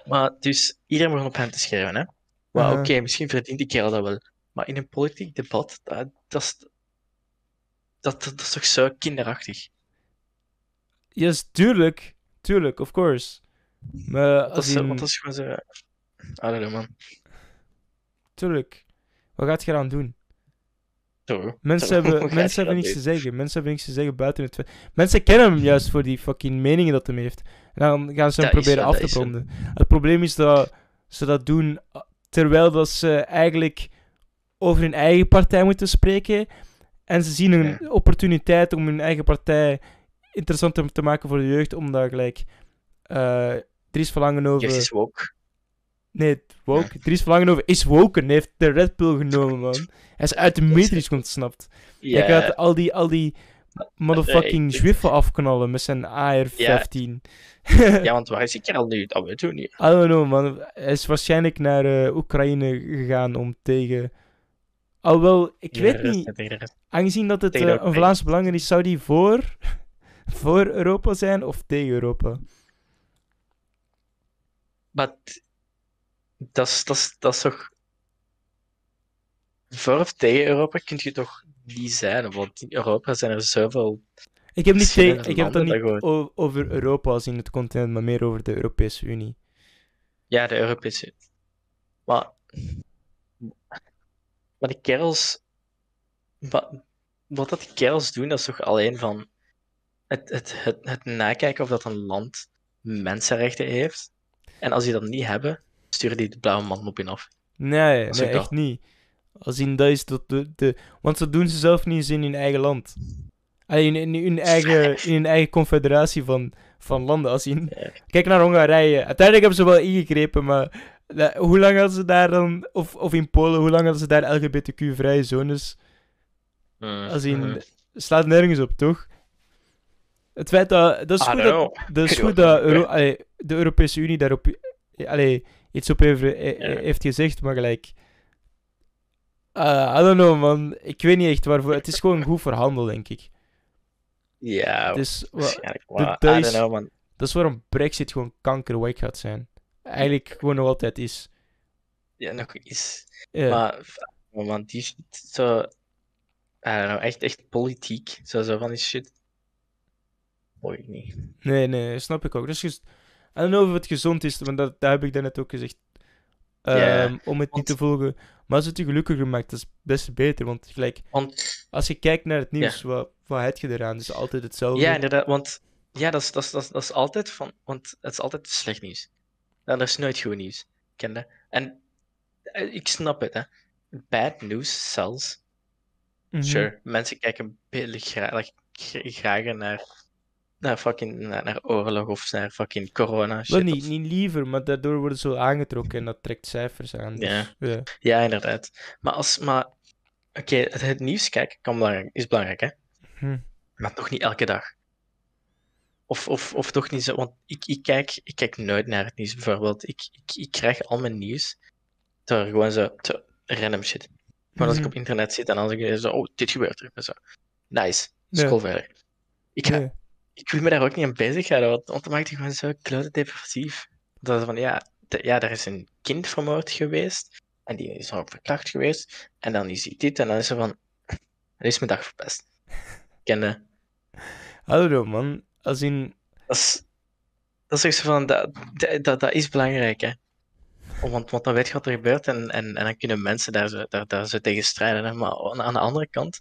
Maar dus, iedereen begon op hem te schrijven, hè. Maar oké, misschien verdient die kerel dat wel. Maar in een politiek debat, dat, dat, is, dat, dat, dat is toch zo kinderachtig. Yes, tuurlijk. Tuurlijk, of course. Maar Dat als is, zo- in... want dat is gewoon zo... I don't know, man. Tuurlijk. Wat gaat je eraan doen? Zo. Mensen hebben, mensen hebben dat niks te zeggen. Mensen hebben niks te zeggen buiten het feit. Mensen kennen hem juist voor die fucking meningen dat hij heeft. En dan gaan ze hem Dat proberen af te branden. Het probleem is dat ze dat doen uh, terwijl dat ze eigenlijk over hun eigen partij moeten spreken. En ze zien een Ja. opportuniteit om hun eigen partij interessant te- maken voor de jeugd. Omdat gelijk eh Dries. Jeugd is woke. Nee, woke. Dries Verlangenhoven is woken. Hij heeft de Red Pill genomen, man. Hij is uit de matrix ontsnapt. Ja, Hij gaat al die, al die motherfucking ik- zwiffen afknallen met zijn AR-15. ja, want waar is die kerel nu? Dat weten we niet. I don't know, man. Hij is waarschijnlijk naar eh, Oekraïne gegaan om tegen... Alhoewel, ik Ja, weet rest- niet. Aangezien dat het eh, de een. Vlaams belang is, zou die voor, voor Europa zijn of tegen Europa? Maar dat is, dat, is, dat is toch. Voor of tegen Europa kun je toch niet zijn, want in Europa zijn er zoveel. Ik heb, niet tegen, ik heb het niet over Europa als in het continent, maar meer over de Europese Unie. Ja, de Europese. Maar. Maar die kerels. Wat, wat dat kerels doen, dat is toch alleen van. Het, het, het, het nakijken of dat een land mensenrechten heeft. En als die dat niet hebben, sturen die de blauwe man op in af. Nee, nee echt niet. Als in dat is dat de, de... Want dat doen ze zelf niet eens in hun eigen land. Allee, in, in, hun eigen, in hun eigen confederatie van, van landen. Als in... Kijk naar Hongarije. Uiteindelijk hebben ze wel ingegrepen, maar... hoe lang hadden ze daar dan... Of, of in Polen, hoe lang hadden ze daar LGBTQ-vrije zones? Als in... Mhm. Slaat nergens op, toch? Het feit dat... Dat is I goed dat, dat, is goed dat Euro- allee, de Europese Unie daarop allee, iets op heeft, eh, heeft gezegd, maar gelijk... eh, I don't know, man. Ik weet niet echt waarvoor. Het is gewoon goed verhandeld, denk ik. Ja, Dus wa- waarschijnlijk. Maar, dat I is- don't know, man. dat is waarom Brexit gewoon kankerwijk gaat zijn. Eigenlijk gewoon nog altijd is. Ja, nog iets. Ja. Maar, man, die is zo. I don't know, echt, echt politiek. Zo, zo van die shit. Mooi niet. Nee, nee, snap ik ook. Dus ges- Don't know of het gezond is, want dat, dat heb ik daarnet ook gezegd. Ehm, om het want- niet te volgen. Maar als het je gelukkiger maakt, dat is best beter. Want gelijk, Want, als je kijkt naar het nieuws, wat, wat heb je eraan? Het is altijd hetzelfde. ja, inderdaad, want. Ja, dat is, dat is, dat is, dat is altijd van. Want het is altijd slecht nieuws. Ja, dat is nooit goed nieuws. Ken je? En eh, ik snap het, hè. Bad news sells. Mhm. Sure, mensen kijken billig gra like, gra- graag naar, naar fucking naar, naar oorlog of naar fucking corona. Shit, niet, of- niet liever, maar daardoor worden ze zo aangetrokken en dat trekt cijfers aan. Dus, Ja. ja. Ja, inderdaad. Maar als, maar, oké, het, het nieuws kijken kan belangrijk, is belangrijk, hè? Hm. Maar toch niet elke dag. Of, of, of toch niet zo, want ik, ik, kijk, ik kijk nooit naar het nieuws, bijvoorbeeld. Ik, ik, ik krijg al mijn nieuws door gewoon zo, random shit. Maar als ik Mhm. op internet zit en zeg ik zo, oh, dit gebeurt er. Zo. Nice, Ja. scroll verder. Ik, ga. Ik wil me daar ook niet aan bezighouden, want, want dan maakt het gewoon zo klote depressief. Dat is van, ja, de- ja, er is een kind vermoord geweest, en die is ook verkracht geweest, en dan is hij dit, en dan is er van, dan is mijn dag verpest. Kende? Know, man. Als in... Dat is, dat is ook zo van, dat, dat, dat, dat is belangrijk, hè. Want, want dan weet je wat er gebeurt, en, en, en dan kunnen mensen daar zo, daar, daar zo tegen strijden, hè. Maar aan, aan de andere kant,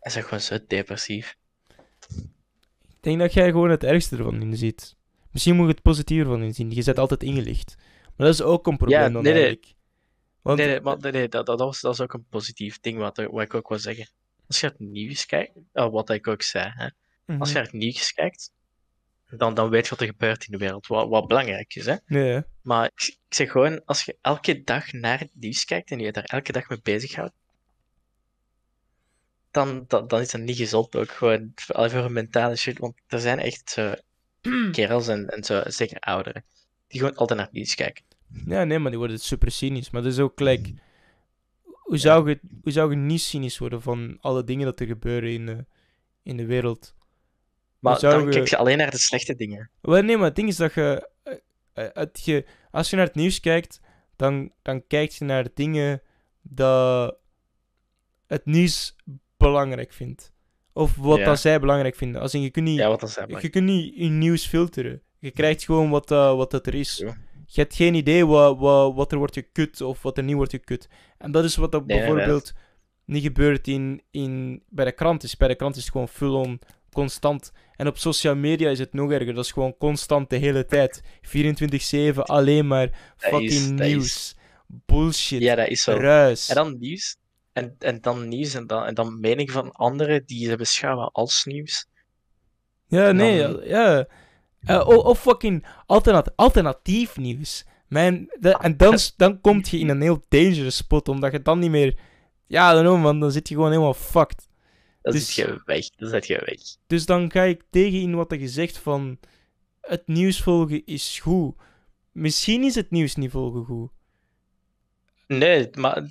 is dat gewoon zo depressief. Ik denk dat jij gewoon het ergste ervan inziet. Misschien moet je het positieve van inzien. Je zet altijd ingelicht. Maar dat is ook een probleem Ja, dan nee, nee. eigenlijk. Want, nee, nee, maar, nee, nee, dat, dat, was, dat was ook een positief ding wat, wat ik ook wil zeggen. Als je het nieuws kijkt, eh, wat ik ook zei, hè. Mhm. als je naar het nieuws kijkt, dan, dan weet je wat er gebeurt in de wereld, wat, wat belangrijk is. Hè? Nee. Maar ik, ik zeg gewoon, als je elke dag naar het nieuws kijkt en je daar elke dag mee bezighoudt, dan, dan, dan is dat niet gezond ook gewoon voor, voor een mentale shit. Want er zijn echt zo kerels en, en zo, zeker ouderen, die gewoon altijd naar het nieuws kijken. Ja, nee, maar die worden super cynisch. Maar dat is ook gelijk... Hoe zou, je, hoe zou je niet cynisch worden van alle dingen dat er gebeuren in de, in de wereld? Maar zou dan je- kijk je alleen naar de slechte dingen. Wel, nee, maar het ding is dat je, eh, eh, het je... Als je naar het nieuws kijkt, dan, dan kijk je naar dingen dat het nieuws belangrijk vindt. Of wat Ja. dat zij belangrijk vinden. Als in, je kunt niet, Ja, wat dan je kunt niet je nieuws filteren. Je krijgt gewoon wat, eh, wat dat er is. Ja. Je hebt geen idee wat, wat, wat er wordt gekut of wat er niet wordt gekut. En dat is wat dat Nee, bijvoorbeeld niet gebeurt in, in, bij de krant is. Bij de krant is het gewoon full-on constant. En op social media is het nog erger. Dat is gewoon constant de hele tijd. 24-7 alleen maar fucking is- dat is- nieuws. Bullshit. Ja, dat is zo. Ruis. En dan nieuws. En, en dan nieuws en dan, en dan mening van anderen die ze beschouwen als nieuws. Ja, nee, ja. Eh, of fucking alternat alternatief nieuws. Man, de- en dan, dan kom je in een heel dangerous spot, omdat je dan niet meer... Ja, dan, man, dan zit je gewoon helemaal fucked. Dan Dus- zit je weg. Dan zit je weg. Dus dan ga ik tegen in wat je zegt van... Het nieuws volgen is goed. Misschien is het nieuws niet volgen goed. Nee, maar...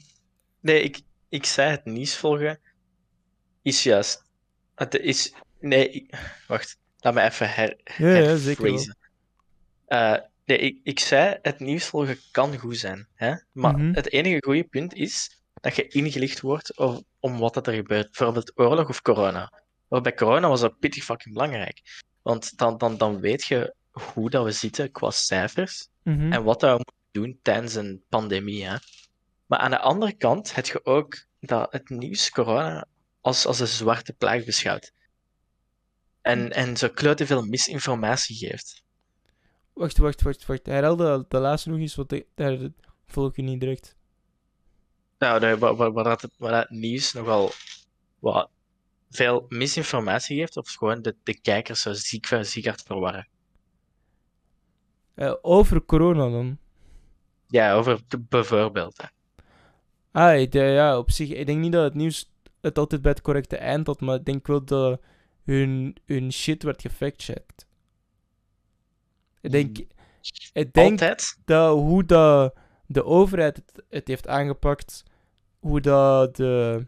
Nee, ik, ik zei het nieuws volgen is juist... Het is... Nee, wacht. Laat me even her, ja herphrasen. Eh, nee, ik, ik zei, het nieuws volgen kan goed zijn. Hè? Maar Mhm. het enige goede punt is dat je ingelicht wordt over, om wat er gebeurt. Bijvoorbeeld oorlog of corona. Maar bij corona was dat pittig fucking belangrijk. Want dan, dan, dan weet je hoe dat we zitten qua cijfers Mhm. en wat dat we moeten doen tijdens een pandemie. Hè? Maar aan de andere kant heb je ook dat het nieuws corona als, als een zwarte plaag beschouwt. En, en zo klote veel misinformatie geeft. Wacht, wacht, wacht, wacht. Herhaal de, de laatste nog eens, want daar volg je niet direct. Nou, de, waar, waar, waar, dat, waar dat nieuws nogal wat veel misinformatie geeft, of gewoon de, de kijkers zo ziek, ziek hard verwarren. Eh, over corona dan. Ja, over de- bijvoorbeeld. Hè. Ah, ik, eh, ja, op zich. Ik denk niet dat het nieuws het altijd bij het correcte eind had, maar ik denk wel dat hun, hun shit werd gefactcheckt. Ik denk, ik denk Altijd? dat hoe dat de overheid het, het heeft aangepakt, hoe dat de.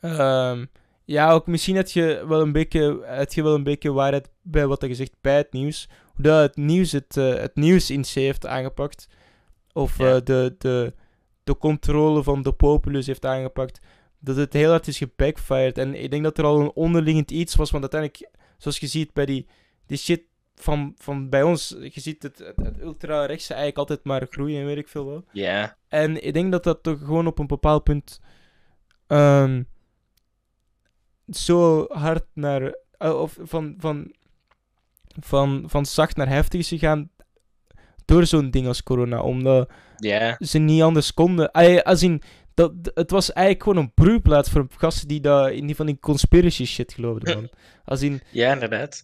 ehm, ja, ook misschien had je wel een beetje, had je wel een beetje waarheid bij wat je zegt bij het nieuws. Hoe dat het nieuws het, eh, het nieuws in C heeft aangepakt. Of Ja. eh, de, de, de controle van de populus heeft aangepakt. Dat het heel hard is gebackfired. En ik denk dat er al een onderliggend iets was. Want uiteindelijk, zoals je ziet bij die, die shit van, van bij ons. Je ziet het, het, het ultra-rechtse eigenlijk altijd maar groeien en weet ik veel wel. Ja. En ik denk dat dat toch gewoon op een bepaald punt ehm, zo hard naar. eh, of van, van, van, van zacht naar heftig is gegaan. Door zo'n ding als corona. Omdat ze niet anders konden. Als in, dat, het was eigenlijk gewoon een broeiplaats voor gasten die daar in die van die conspiracy shit geloofden, man. Als in, ja, inderdaad.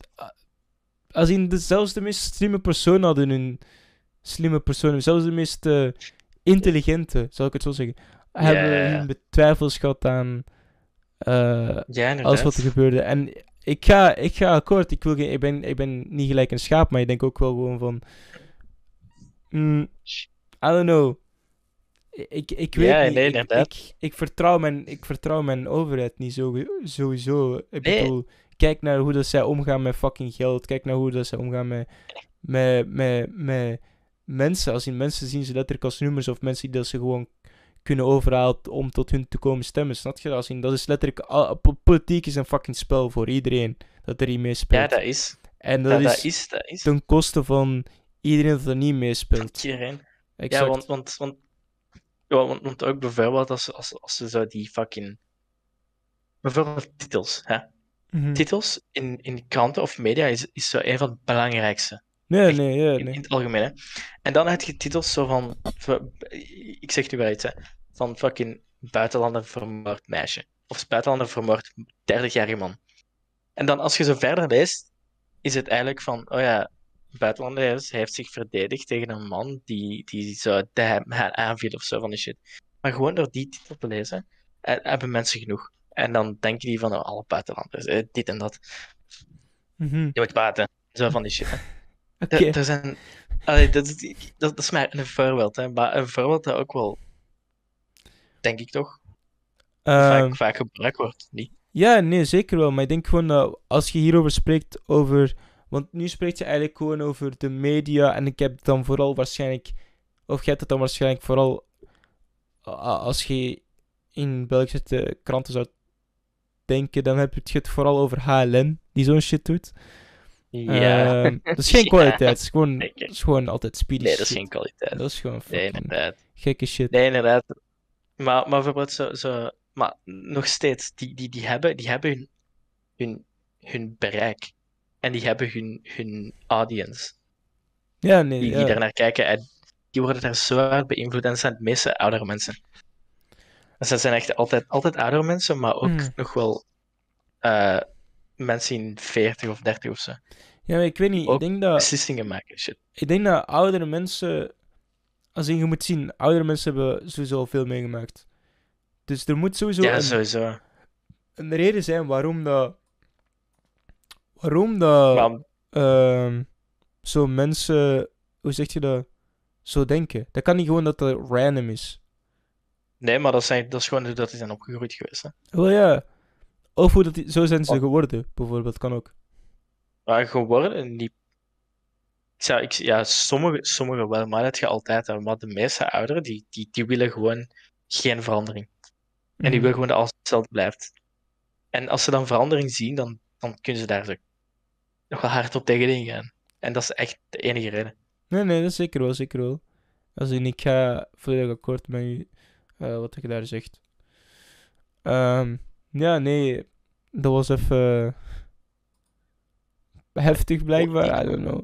als in de, zelfs de meest slimme personen hadden hun slimme personen, zelfs de meest eh, intelligente, zal ik het zo zeggen, hebben hun betwijfels gehad aan eh, Ja, alles wat er gebeurde. En ik ga, ik ga akkoord, ik, wil geen, ik, ben, ik ben niet gelijk een schaap, maar ik denk ook wel gewoon van... mm, I don't know. Ik, ik weet Ja, niet. nee, ik, ik, ik, vertrouw mijn, ik vertrouw mijn overheid niet zo, sowieso. Ik Nee. bedoel, kijk naar hoe dat zij omgaan met fucking geld. Kijk naar hoe dat zij omgaan met, met, met, met mensen. Als in mensen zien ze letterlijk als nummers of mensen die dat ze gewoon kunnen overhalen om tot hun te komen stemmen. Snap je? Als in, dat is letterlijk... Politiek is een fucking spel voor iedereen dat er niet meespeelt. Ja, dat is. en dat, is, dat is, dat is. ten koste van iedereen dat er niet meespeelt. Iedereen. Exact. Ja, want, want, want, ja, want, want ook bijvoorbeeld als, als, als ze zo die fucking... Bijvoorbeeld titels, hè. Mhm. Titels in, in kranten of media is, is zo een van het belangrijkste. Nee, echt nee, ja, nee. in het algemeen. Hè. En dan heb je titels zo van, van- ik zeg nu wel iets, hè, van fucking buitenlander vermoord meisje. Of buitenlander vermoord 30-jarige man. En dan als je zo verder leest, is het eigenlijk van, oh ja, buitenlander is- hij heeft zich verdedigd tegen een man die, die zo hem aanviel of zo van die shit. Maar gewoon door die titel te lezen, eh, hebben mensen genoeg. En dan denken die van, oh, alle buitenlanders, eh, dit en dat. Mhm. Je moet praten. Zo van die shit. Oké. Er- Er zijn... Allee, dat, is, dat, dat is maar een voorbeeld, hè. Maar een voorbeeld dat ook wel, denk ik toch, Ehm, vaak, vaak gebruikt wordt. Niet? Ja, nee, zeker wel. Maar ik denk gewoon dat als je hierover spreekt over... Want nu spreekt je eigenlijk gewoon over de media. En ik heb het dan vooral waarschijnlijk... Of jij hebt het dan waarschijnlijk vooral... Als je in Belgische te- kranten zou denken, dan heb je het vooral over HLN, die zo'n shit doet. Ja. Ehm, dat is geen Ja, kwaliteit, het is gewoon, het is gewoon altijd speedy nee, dat is shit. geen kwaliteit. Dat is gewoon Nee, inderdaad. gekke shit. Nee, inderdaad. Maar, maar bijvoorbeeld zo, zo... Maar nog steeds, die, die, die hebben, die hebben hun, hun, hun bereik. En die hebben hun, hun audience. Ja, nee, Die, ja. die daar naar kijken. En die worden daar zo hard beïnvloed. En zijn het meeste oudere mensen. Dus dat zijn echt altijd, altijd oudere mensen, maar ook Mm. nog wel eh, mensen in 40 of 30 of zo. Ja, maar ik weet niet, ik denk dat... Beslissingen maken, shit. Ik denk dat oudere mensen. Als je moet zien, oudere mensen hebben sowieso al veel meegemaakt. Dus er moet sowieso Ja, een, sowieso. een reden zijn waarom dat. Waarom dat. Maar ehm, zo mensen. Hoe zeg je dat? Zo denken. Dat kan niet gewoon dat het random is. Nee, maar dat, zijn, dat is gewoon hoe dat die zijn opgegroeid geweest. Hè. Wel ja. Of hoe dat die, zo zijn ze Oh. geworden, bijvoorbeeld. Kan ook. Maar geworden, die... Ik zou, ik, ja, sommige, sommige wel, maar dat je altijd hebt. Maar de meeste ouderen, die, die, die willen gewoon geen verandering. En die Mhm. willen gewoon dat alles hetzelfde blijft. En als ze dan verandering zien, dan, dan kunnen ze daar zo nog wel hard op tegenin gaan. En dat is echt de enige reden. Nee, nee, dat is zeker wel, zeker wel. Als in, ik ga volledig akkoord met u, eh, wat je daar zegt. Ehm, ja, nee, dat was even heftig blijkbaar, I don't know.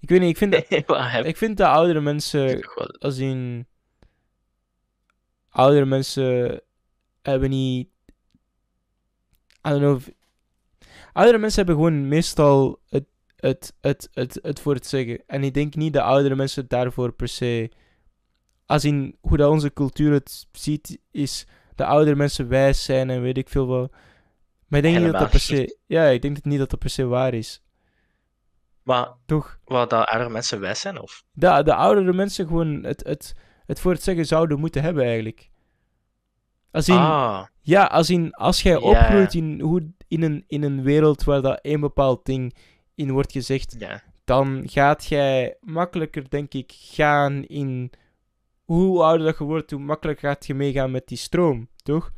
Ik weet niet, ik vind, dat, ik vind dat oudere mensen, als in, oudere mensen hebben niet, I don't know, oudere mensen hebben gewoon meestal het, het, het, het, het voor het zeggen. En ik denk niet dat oudere mensen daarvoor per se, als in hoe dat onze cultuur het ziet, is dat oudere mensen wijs zijn en weet ik veel wat. Maar ik denk niet dat dat per se, ja, ik denk niet dat dat per se waar is. Maar Toch? wat dat oudere mensen wijs zijn, of? De, de oudere mensen gewoon het, het, het voor het zeggen zouden moeten hebben eigenlijk. Als in, Ah, ja, als in, als jij Ja. opgroeit in, hoe, in, een, in een wereld waar dat één bepaald ding in wordt gezegd, ja. dan gaat jij makkelijker, denk ik, gaan in... Hoe ouder dat je wordt, hoe makkelijker gaat je meegaan met die stroom, toch?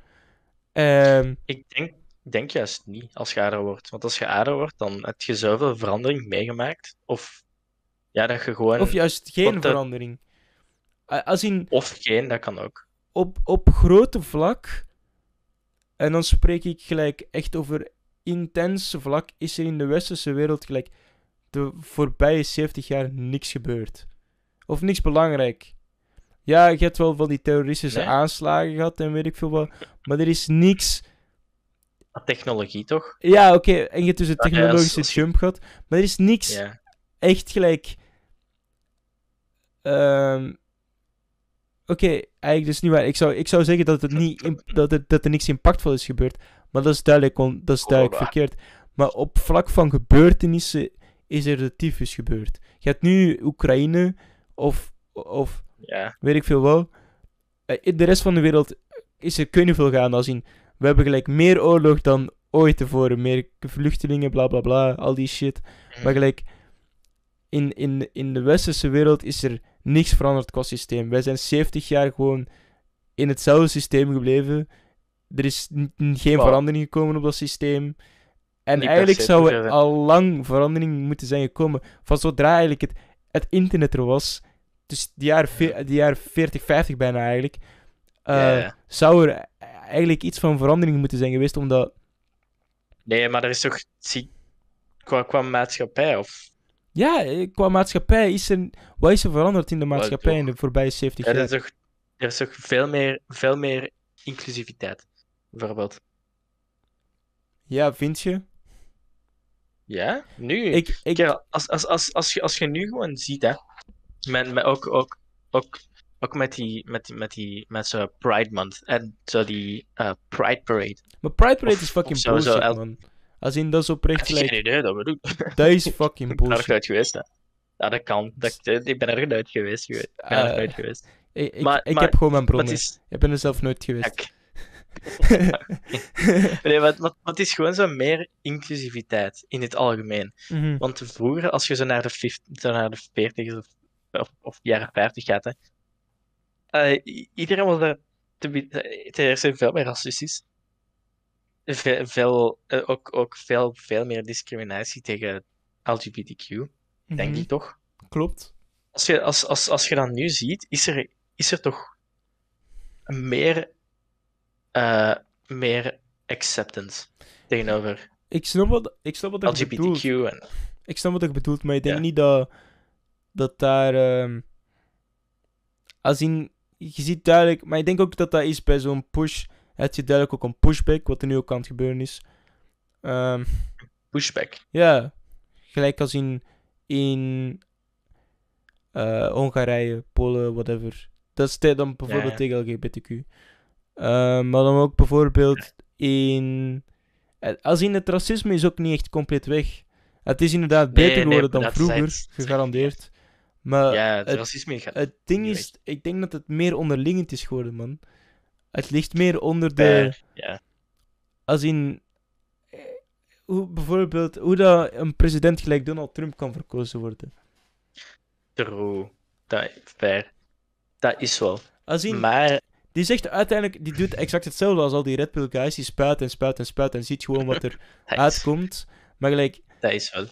Ehm, Ik denk, denk juist niet als je ouder wordt. Want als je ouder wordt, dan heb je zoveel verandering meegemaakt. Of ja, dat je gewoon. of juist geen verandering. Als in, Of geen, dat kan ook. op, op grote vlak, en dan spreek ik gelijk echt over intense vlak, is er in de westerse wereld gelijk de voorbije 70 jaar niks gebeurd. Of niks belangrijk. Ja, je hebt wel van die terroristische Nee. aanslagen gehad en weet ik veel wat, maar er is niks... Technologie toch? Ja, oké, en je hebt dus een ja, technologische jump gehad, maar er is niks Ja. echt gelijk. Ehm, Oké, eigenlijk dus niet waar. Ik zou, ik zou zeggen dat, het niet, dat, er, dat er niks impactvol is gebeurd. Maar dat is duidelijk, dat is duidelijk Oh, verkeerd. Maar op vlak van gebeurtenissen is er de tyfus gebeurd. Je hebt nu Oekraïne of, of Ja. weet ik veel wel. Eh, In de rest van de wereld is er kunnen veel gaan. Als in, we hebben gelijk meer oorlog dan ooit tevoren. Meer vluchtelingen, bla bla bla, al die shit. Maar gelijk, in, in, in de westerse wereld is er niks veranderd qua systeem. Wij zijn 70 jaar gewoon in hetzelfde systeem gebleven. Er is geen Wow. verandering gekomen op dat systeem. En Niet eigenlijk zou er al lang verandering moeten zijn gekomen. Van zodra eigenlijk het, het internet er was, dus die jaren, die jaren 40, 50 bijna eigenlijk, Ja, ja. zou er eigenlijk iets van verandering moeten zijn geweest, omdat... Nee, maar er is toch. Qua, qua maatschappij of. Ja, eh, qua maatschappij is er... Wat is er veranderd in de maatschappij in de voorbije 70 Er jaar? is toch, er is toch veel, meer, veel meer inclusiviteit. Bijvoorbeeld. Ja, vind je? Ja? Nu. Ik, ik, Kerel, als, als, als, als, je, als je nu gewoon ziet, hè, met, met ook, ook, ook, ook met die, met, die- met die, met zo'n Pride Month en zo die eh, Pride Parade. maar Pride Parade of- is fucking of zo, zo, bullshit, el- man. Als in, dat is Ik oprecht heb geen idee dat we doen. Dat is fucking Ik ben er bullshit. nooit geweest, hè. Ja, dat kan. Dat, ik ben er nooit geweest. Ik ben er Eh, nooit geweest. Ik, ik, Maar- ik maar- heb gewoon mijn bronnen. is... Ik ben er zelf nooit geweest. Nee, maar, het is gewoon zo meer inclusiviteit in het algemeen. Mhm. Want vroeger, als je zo naar de, 50, zo naar de 40 of, of, of jaren 50 gaat, hè, eh, i- iedereen was daar be- ten eerste veel meer racistisch. Ve- veel, eh, ook, ook veel, veel meer discriminatie tegen LGBTQ, denk Mhm, ik toch? Klopt. Als je, als, als, als je dat nu ziet, is er, is er toch meer, eh, meer acceptance tegenover Ik snap wat, ik snap wat bedoelt. LGBTQ. En, Ik snap wat ik bedoelt, maar ik denk Ja. niet dat, dat daar... ehm, als in... Je ziet duidelijk... Maar ik denk ook dat dat is bij zo'n push... Het je duidelijk ook een pushback, wat er nu ook aan het gebeuren is. Ehm, pushback. ja, gelijk als in... In... eh, Hongarije, Polen, whatever. Dat is dan bijvoorbeeld ja. tegen LGBTQ. Ehm, maar dan ook bijvoorbeeld in... eh, Als in het racisme is ook niet echt compleet weg. Het is inderdaad beter nee, geworden dan vroeger, zijn- gegarandeerd. Maar ja, het het- racisme gaat. het ding is, ik denk dat het meer onderliggend is geworden, man. Het ligt meer onder de... ja. Als in... eh, Hoe, bijvoorbeeld, hoe dat een president gelijk Donald Trump kan verkozen worden. True. Dat, fair. Dat is wel. Als in, Maar die zegt uiteindelijk, die doet exact hetzelfde als al die Red Pill guys. Die spuit en spuit en spuit en ziet gewoon wat er uitkomt. Maar gelijk, dat is wel.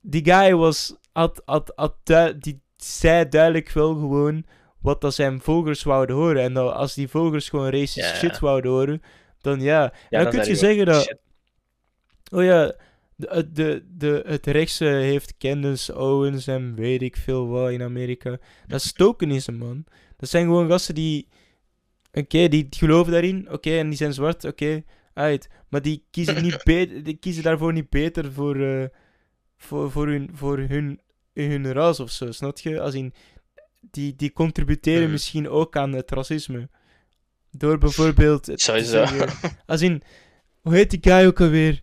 die guy was, had, had, had die zei duidelijk wel gewoon wat dat zijn volgers wouden horen. En dat als die volgers gewoon racist Ja. shit wouden horen, dan ja. Ja, dan kun je zeggen dat, shit. oh ja, de, de, de, het rechtse heeft Candace Owens en weet ik veel wat in Amerika. Dat is tokenisme, man. Dat zijn gewoon gasten die, oké, die geloven daarin, oké, en die zijn zwart, oké, uit. Maar die kiezen, niet be- die kiezen daarvoor niet beter voor, eh, voor, voor, hun, voor hun, hun ras of zo, snap je? Als in, die, die contributeren misschien ook aan het racisme. Door bijvoorbeeld... Sowieso. als in, hoe heet die guy ook alweer?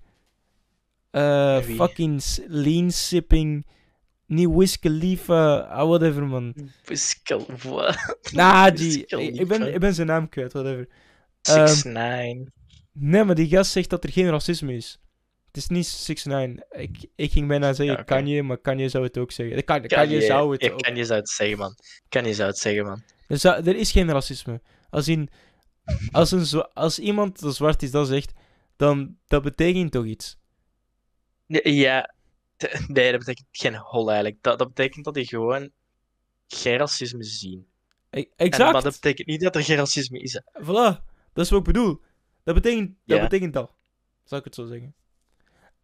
Eh fucking lean sipping. Niet Wiz Khalifa, ah, whatever man. Wat? Nah, die, ik, ben, ik ben zijn naam kwijt, whatever. Ehm, 6 9 Nee, maar die gast zegt dat er geen racisme is. Het is niet 6 9 Ik, ik ging bijna zeggen Ja, oké. Kanye, maar Kanye zou het ook zeggen. Kan, Kanye zou het ja, ook. Kanye zou het zeggen, man. Kanye zou het zeggen, man. Er, zou- er is geen racisme. Als, in, als, een, als iemand dat zwart is dat zegt, dan dat betekent toch iets. Ja, nee, dat betekent geen hol eigenlijk. Dat, dat betekent dat die gewoon geen racisme zien. E- En, Exact. maar dat betekent niet dat er geen racisme is. hè. Voilà, dat is wat ik bedoel. Dat betekent dat. Ja. Betekent dat. Zal ik het zo zeggen.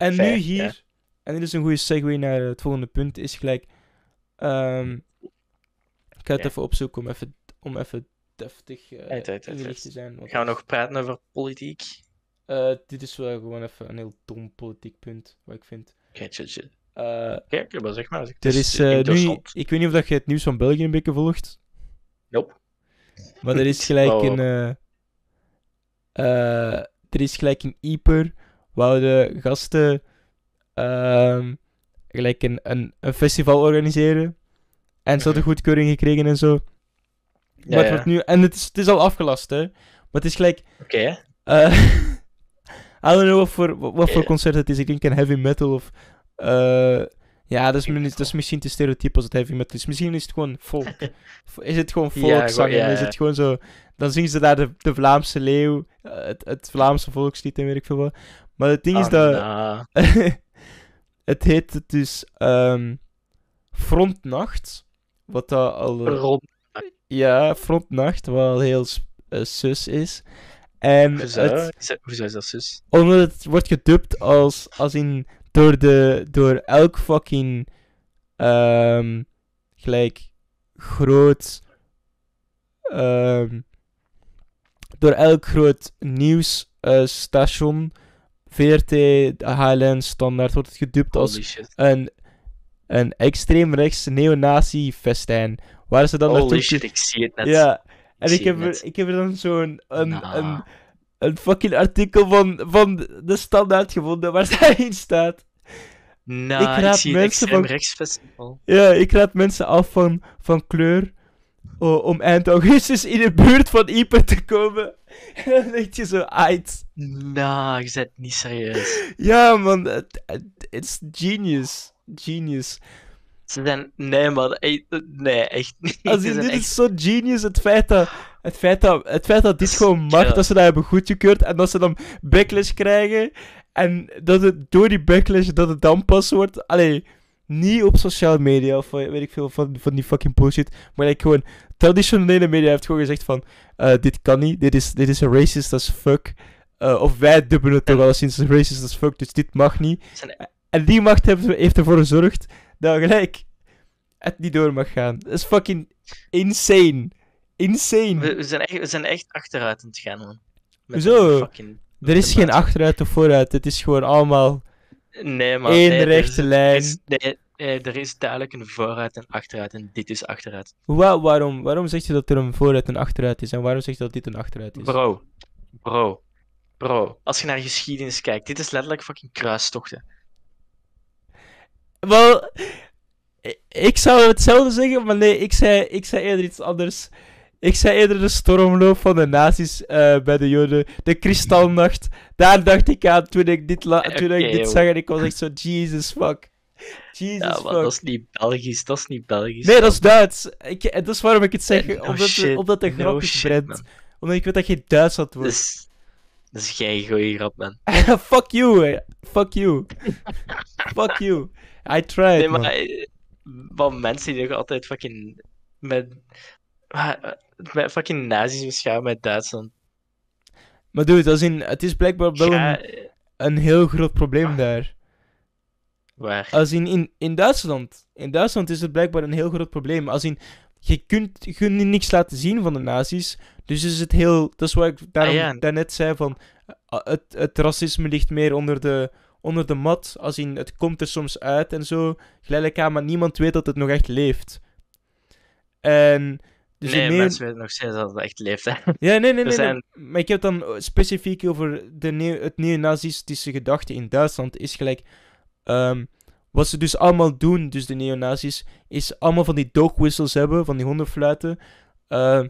En Fair, nu hier, ja. en dit is een goede segue naar het volgende punt, is gelijk. ehm, ik ga het Ja. even opzoeken om even, om even deftig Uit, uit, uit, ingelicht uit. te zijn. Gaan we nog praten over politiek? eh, dit is wel gewoon even een heel dom politiek punt, wat ik vind. Oké, chill. Eh, maar zeg maar. Er is eh, nu, ik weet niet of dat je het nieuws van België een beetje volgt. Nope. Maar er is gelijk Oh. een. er is gelijk een Ieper. Wouden gasten. ehm, gelijk een, een, een festival organiseren. En ze hadden Mhm. goedkeuring gekregen en zo. Ja, maar het ja. wordt nu. En het is, het is al afgelast, hè? Maar het is gelijk. Oké, eh I don't know wat voor, wat, voor concert het is. Ik denk een heavy metal of. eh, ja, dat is, dat is misschien te stereotyp als het heavy metal is. Misschien is het gewoon folk. is het gewoon volkszang? ja, is het gewoon zo. Dan zingen ze daar de, de Vlaamse leeuw. eh, het, het Vlaamse volkslied en weet ik veel wat. Maar het ding is Ah, dat. het heet dus. ehm Frontnacht. Wat dat al. Rond. ja, Frontnacht. Wat al heel eh, sus is. En Hoezo? het, Is dat- Hoezo is dat zus? omdat het wordt gedubt als, als in door, de, door elk fucking ehm, gelijk groot ehm, door elk groot nieuwsstation VRT, HLN, Standaard wordt het gedubt als shit. een, een extreem rechts neonazi festijn waar ze dan naartoe Holy shit, ik zie het net. ja, en zie ik heb, er, ik heb er dan zo'n een, Nah. een, een fucking artikel van, van de standaard gevonden waar daarin staat. Nou, Ik ik, raad zie het mensen van- rechtsfestival. Ja, ik raad mensen af van, van kleur om eind augustus in de buurt van Ieper te komen. En dan denk je zo, ait. Nou, je bent niet serieus. Ja man, it's genius. Genius. Ze zijn... Nee, man. Nee, echt niet. Als dit echt... is zo genius, het feit dat, Het feit dat, het feit dat dit Dat gewoon mag, dat ze dat hebben goedgekeurd en dat ze dan backlash krijgen. En dat het door die backlash dat het dan pas wordt. Allee, niet op sociale media of weet ik veel van, van die fucking bullshit. Maar like gewoon, traditionele media heeft gewoon gezegd van, eh, dit kan niet, dit is, dit is racist as fuck. Eh, of wij dubbelen het toch al sinds racist as fuck, dus dit mag niet. En die macht heeft, heeft ervoor gezorgd dat gelijk het niet door mag gaan. Dat is fucking insane. Insane. We, we zijn echt, we zijn echt achteruit aan het gaan, man. Fucking- Er is geen achteruit of vooruit. Het is gewoon allemaal. Nee, man. één nee, rechte lijn. is- nee, er is duidelijk een vooruit en achteruit en dit is achteruit. Wa- waarom, waarom zeg je dat er een vooruit en achteruit is? En waarom zeg je dat dit een achteruit is? Bro, bro, bro. Als je naar geschiedenis kijkt, dit is letterlijk fucking kruistochten. Wel, ik zou hetzelfde zeggen, maar nee, ik zei, ik zei eerder iets anders. Ik zei eerder de stormloop van de nazi's eh, bij de Joden. De kristalnacht. Daar dacht ik aan toen ik dit, la- toen ik dit joh. zag en ik was echt zo, Jesus fuck. Jesus Ja, maar fuck. dat is niet Belgisch, dat is niet Belgisch. Nee, dat is Duits. Ik, en dat is waarom ik het zeg. Eh, no omdat, de, shit, omdat de no grap is Brent. man. Omdat ik weet dat je Duitsland wordt. Dus, dat is geen goeie grap, man. Fuck you, eh. Fuck you. Fuck you. I tried, Nee, man. maar eh, wat mensen die nog altijd fucking met, ah, met fucking nazi's beschouwen met Duitsland. Maar dude, als in, het is blijkbaar wel een, een heel groot probleem daar. waar? Als in, in, in Duitsland. In Duitsland is het blijkbaar een heel groot probleem. Als in, je kunt, je kunt niks laten zien van de nazi's. Dus is het heel... Dat is wat ik daarom Ah, ja. daarnet zei van... eh, het, het racisme ligt meer onder de, onder de mat. Als in, het komt er soms uit en zo. Geleidelijk aan, maar niemand weet dat het nog echt leeft. En... Dus nee, meer- mensen weten nog steeds dat het echt leeft, hè. Ja, nee, nee, nee, nee. zijn- Maar ik heb dan specifiek over de neo het neonazistische gedachte in Duitsland. Is gelijk. ehm, wat ze dus allemaal doen, dus de neonazis, is allemaal van die dog whistles hebben, van die hondenfluiten. ehm,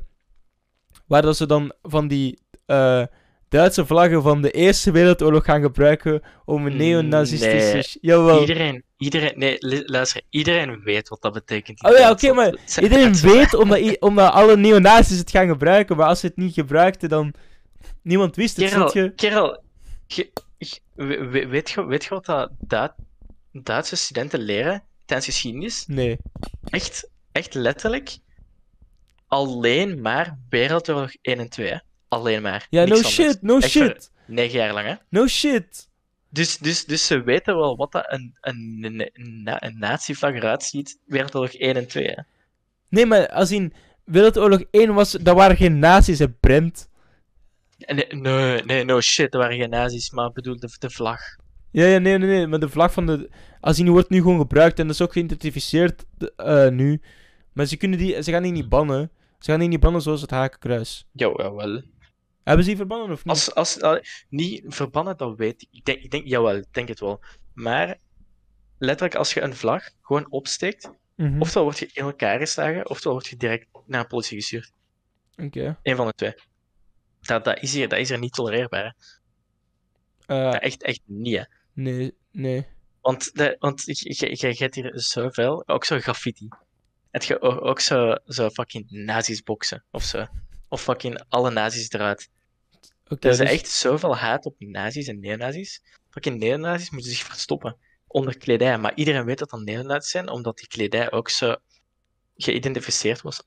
waar dat ze dan van die eh, Duitse vlaggen van de Eerste Wereldoorlog gaan gebruiken om een Mm, neonazistische. nee. Jawel. Iedereen, iedereen, nee, luister, iedereen weet wat dat betekent. Oh ja, oké, maar Iedereen weet omdat, alle neonazis het gaan gebruiken, maar als ze het niet gebruikten, dan. Niemand wist het, Kerel, je? kerel, weet, je, weet je wat dat Du- Duitse studenten leren tijdens geschiedenis? Nee. Echt, echt letterlijk alleen maar Wereldoorlog 1 en 2. Hè? Alleen maar. Ja, Niks no anders. shit, no Echt shit. Negen jaar lang, hè? No shit. Dus, dus, dus ze weten wel wat dat een, een, een, een, nazi-vlag eruit ziet. Wereldoorlog 1 en 2. Hè? Nee, maar als in Wereldoorlog 1 was, dat waren geen nazi's, hè, Brent. En Nee, nee, nee, no shit, dat waren geen nazi's, maar ik bedoel de, de vlag. Ja, ja, nee, nee, nee, maar de vlag van de... Als die wordt nu gewoon gebruikt en dat is ook geïdentificeerd de- eh, nu. Maar ze, kunnen die, ze gaan die niet bannen. Ze gaan die niet bannen zoals het hakenkruis. Ja, jawel. Hebben ze die verbannen of niet? Als, als, niet verbannen, dat weet ik. Ik denk, ik denk, jawel, ik denk het wel. Maar letterlijk, als je een vlag gewoon opsteekt, Mhm. oftewel word je in elkaar geslagen, oftewel word je direct naar de politie gestuurd. Oké. Eén van de twee. Dat, dat, is hier, dat is er niet tolereerbaar. Eh, echt, echt niet, hè. nee, nee. Want, de, want je hebt hier zoveel, ook zo graffiti. Het je ook, ook zo, zo fucking nazi's boksen, of zo. Of fucking alle nazi's eruit. Er is dus- echt zoveel haat op nazi's en neonazis. Fucking neonazis moeten zich verstoppen onder kledij. Maar iedereen weet dat dat neonazis zijn, omdat die kledij ook zo geïdentificeerd was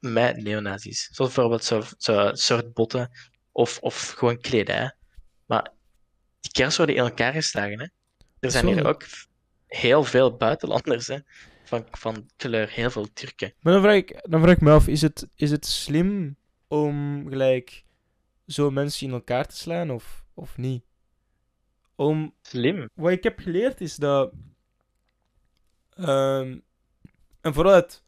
met neonazis. Zoals bijvoorbeeld zo, zo soort botten of, of gewoon kledij. Maar die kerels worden in elkaar geslagen. Hè. Er zijn hier ook heel veel buitenlanders hè, van, van kleur, heel veel Turken. Maar dan vraag, ik, dan vraag ik me af, is het, is het slim om gelijk zo mensen in elkaar te slaan of, of niet? Om, Slim. wat ik heb geleerd is dat. ehm, en vooral uit,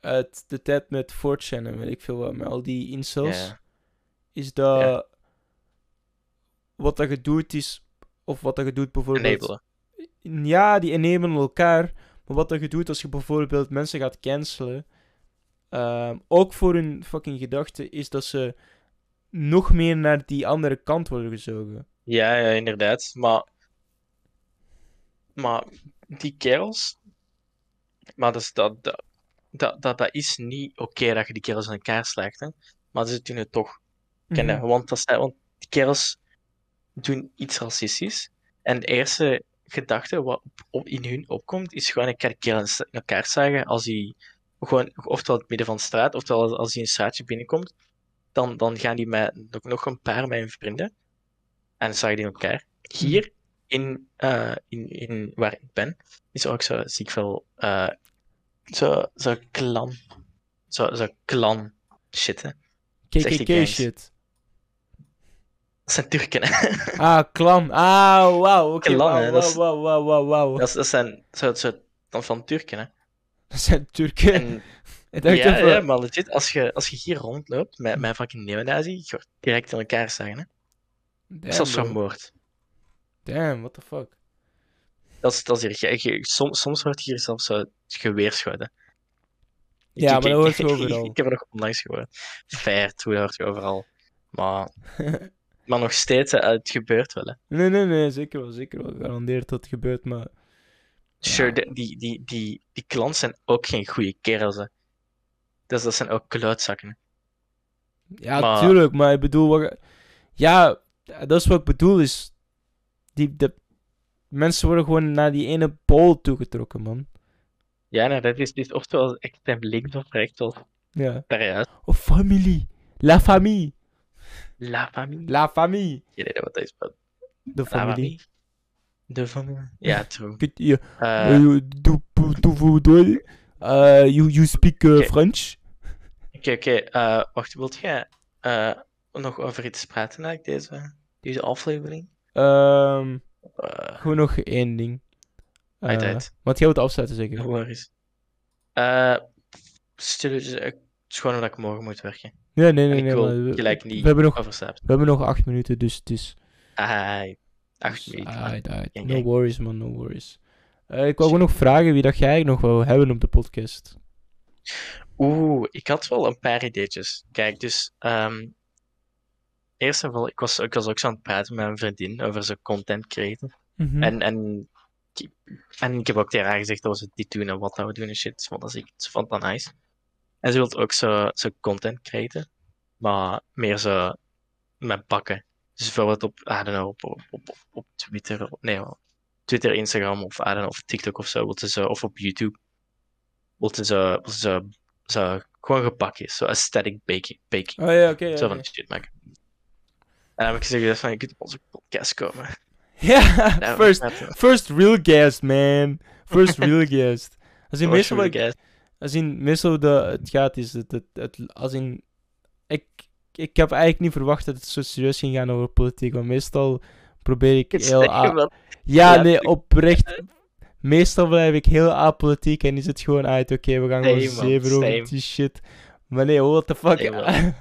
uit de tijd met 4chan en weet ik veel wat, met al die incels, Ja. is dat. Ja. Wat dat je doet is. Of wat dat je doet bijvoorbeeld. Enabelen. Ja, die enabelen elkaar. Maar wat dat je doet als je bijvoorbeeld mensen gaat cancelen, ehm, ook voor hun fucking gedachten, is dat ze nog meer naar die andere kant worden gezogen. Ja, ja, inderdaad. Maar, maar die kerels. Maar dat is, dat, dat, dat, dat, is niet oké dat je die kerels in elkaar slaagt, hè. Maar ze doen het toch. Ken je? Mhm. Want, dat, want die kerels doen iets racistisch. En de eerste gedachte wat op, op- in hun opkomt, is gewoon: ik ga de kerel in elkaar zagen als hij gewoon, oftewel het midden van de straat, oftewel als, als hij een straatje binnenkomt. Dan, dan gaan die met nog, nog een paar hun vrienden. En dan zagen die elkaar. Hier, in, eh, in, in waar ik ben, is ook zo, zie ik veel, eh, zo, zo clan, zo, zo clan shit, hè. KKK shit. Dat zijn Turken, hè. Ah, klan. Ah, wauw. Klan, wauw, wauw, wauw, wauw. Dat, dat zijn zo, zo, dan van Turken, hè. Dat zijn Turken. En, ja, even- ja, maar legit, als je, als je hier rondloopt met, met fucking neonazi, je wordt direct in elkaar zagen, hè. Damn, Zelfs vermoord. Damn, what the fuck. Dat is, dat is hier, je- soms, soms wordt hier zelfs zo geweerschoten. Ja, maar dat hoort je ik- overal. Ik heb er nog onlangs gehoord. Fair, dat hoort je overal. Maar, maar nog steeds, hè, het gebeurt wel, hè. Nee, nee, nee, zeker wel, zeker wel. Garandeerd dat het gebeurt, maar... Sure, die, die, die, die klants zijn ook geen goede kerels, hè. Dus dat zijn ook klootzakken. hè. Ja, Maar- tuurlijk, maar ik bedoel... Wat... Ja, dat is wat ik bedoel, is... Die, de... Mensen worden gewoon naar die ene pool toegetrokken, man. Ja, nee, dat is, is oftewel extreem links of rechts, of Ja. daaruit. Of familie. La famille. La famille. La famille. Geen idee wat dat is, maar De familie. De familie. Ja, true. Eh, uh, do, do, do, do, uh, you, you speak uh, Oké. French? Oké, oké. eh, wacht, wilt jij eh, nog over iets praten eigenlijk, deze, deze aflevering? Ehm Eh gewoon nog één ding. Uit. Want jij wilt afsluiten, zeker? Eh stilletjes, eh, het is gewoon omdat ik morgen moet werken. Nee, nee, nee. ik nee maar we, gelijk niet we hebben nog- we hebben nog acht minuten, dus het is... Acht dus, minuten. aight, aight. Gang, No worries, man, no worries. Eh, ik wou gewoon nog vragen wie dat jij nog wou hebben op de podcast. Oeh, ik had wel een paar ideetjes. Kijk, dus ehm eerst en vooral, ik was, ik was ook zo aan het praten met een vriendin over zijn content creëren. Mhm. En, en, en ik heb ook tegen haar gezegd ze dit doen en wat dat we doen en shit. Want dat is, ze vond dat nice. En ze wil ook zo, zo content creëren, maar meer zo met bakken. Dus bijvoorbeeld op, I don't know, op, op, op, op- Twitter, nee, Twitter, Instagram of I don't know, of TikTok of zo, wil ze of op YouTube. Ze zo, wil ze zo gewoon gepakjes, zo aesthetic baking, baking Oh ja, oké. zo van die shit maken. En dan heb ik gezegd van, je kunt op onze podcast komen. Ja, first, first real guest, man. First real guest. Als in meestal, wat als in meestal de, het gaat is het, het, het, als in, ik, ik heb eigenlijk niet verwacht dat het zo serieus ging gaan over politiek, want meestal probeer ik heel... ja, ja, nee, oprecht. Meestal blijf ik heel apolitiek en is het gewoon uit, oké, we gaan gewoon zeven over die shit. Maar nee, what the fuck. Same,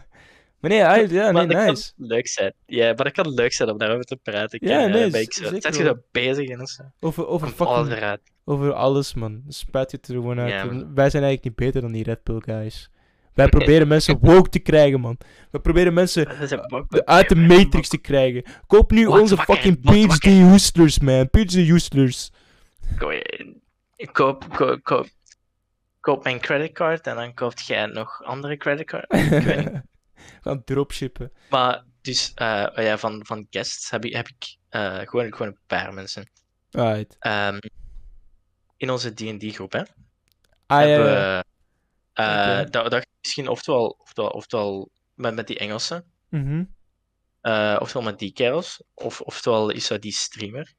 maar nee, uit, ja, nee, maar nice. kan leuk zijn. Ja, maar dat kan leuk zijn om daarover te praten. Ik, Ja, nee, ben ik zo, zet je zo bezig en zo. Over, over Komt alles fucking, eruit. over alles, man. Spuit je het er gewoon uit. Ja. Wij zijn eigenlijk niet beter dan die Red Pill guys. Wij proberen mensen woke te krijgen, man. We proberen mensen uit de matrix te krijgen. Koop nu onze fucking PhD hustlers, man. PhD hustlers. Koop, koop, koop, koop mijn creditcard en dan koopt jij nog andere creditcard. weet niet. Gaan dropshippen. Maar dus eh, oh ja, van, van guests heb ik, heb ik eh, gewoon, gewoon een paar mensen. Alright. Ehm, in onze D&D groep, hè. Ah, hebben ja. Eh, Oké. dat, dat misschien oftewel, oftewel, oftewel met, met die Engelsen, Mhm. eh, oftewel met die kerels, of, oftewel is dat die streamer,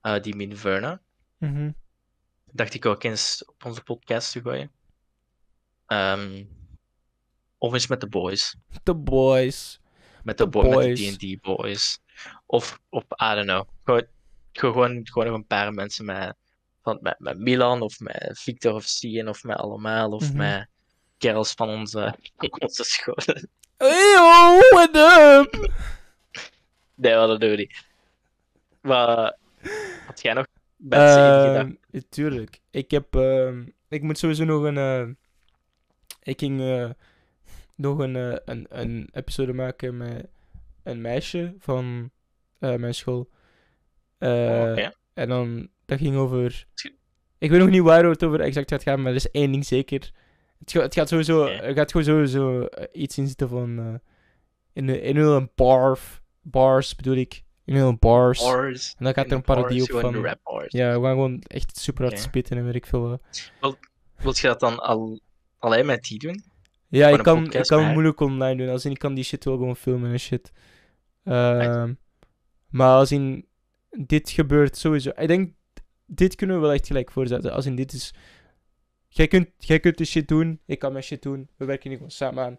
eh, die Min Verna. Mhm. Dacht ik ook eens op onze podcast te gooien. Ehm, of eens met de boys. The boys. Met de, De bo- met boys. de D&D boys. Of op, I don't know. Gewoon, gewoon, gewoon nog een paar mensen met, van, met, met Milan, of met Victor of Stien, of met allemaal, of Mhm. met kerels van onze, onze school. Hey, yo, what up? Nee, dat doen we niet. Maar, had jij nog? Ehm, tuurlijk. Ik heb... ehm, ik moet sowieso nog een... eh, ik ging eh, nog een, eh, een, een episode maken met een meisje van mijn school. Eh, Oh. En dan... Dat ging over... Ik weet nog niet waar het over exact gaat gaan, maar er is één ding zeker. Het, ga- het gaat sowieso, gaat gewoon sowieso eh, iets in zitten van... eh, in, in een bar, bars bedoel ik. In een bars. Bars. En dan gaat er een parodie bars, op van... rap bars. Ja, we gaan gewoon echt super hard spitten en weet ik veel wat. Wilt je dat dan al, alleen met die doen? Ja, ik kan, ik kan moeilijk online doen. Als in, ik kan die shit wel gewoon filmen en shit. Ehm, maar als in, dit gebeurt sowieso. Ik denk, dit kunnen we wel echt gelijk voorzetten. Als in, dit is... Jij kunt, jij kunt de shit doen, ik kan mijn shit doen. We werken hier gewoon samen aan.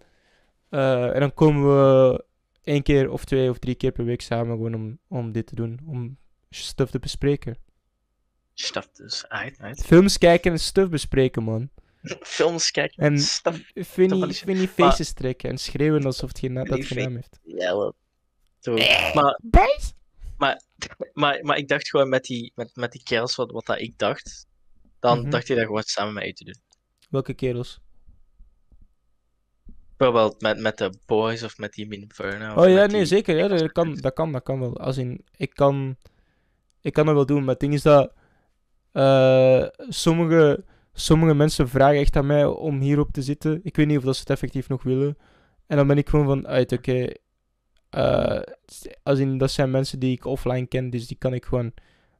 Eh, en dan komen we één keer of twee of drie keer per week samen gewoon om, om dit te doen. Om stuff te bespreken. Staf dus uit, uit. Films kijken en stuff bespreken, man. Films kijken. En- Staf. Vinnie, maar- feestjes trekken en schreeuwen alsof het geen, dat geen naam heeft. Ja, wel. Zo. Maar? Maar, maar ik dacht gewoon met die, met, met die kerels wat, wat dat ik dacht. Dan Mhm. dacht je dat gewoon samen mee te doen. Welke kerels? Bijvoorbeeld met, met de boys of met die Minferno. Oh ja, nee, zeker. Ja, dat, kan, dat kan, dat kan wel. Als in, ik kan, ik kan dat wel doen. Maar het ding is dat eh, sommige, sommige mensen vragen echt aan mij om hierop te zitten. Ik weet niet of dat ze het effectief nog willen. En dan ben ik gewoon van, uit, oké. Eh, als in, dat zijn mensen die ik offline ken, dus die kan ik gewoon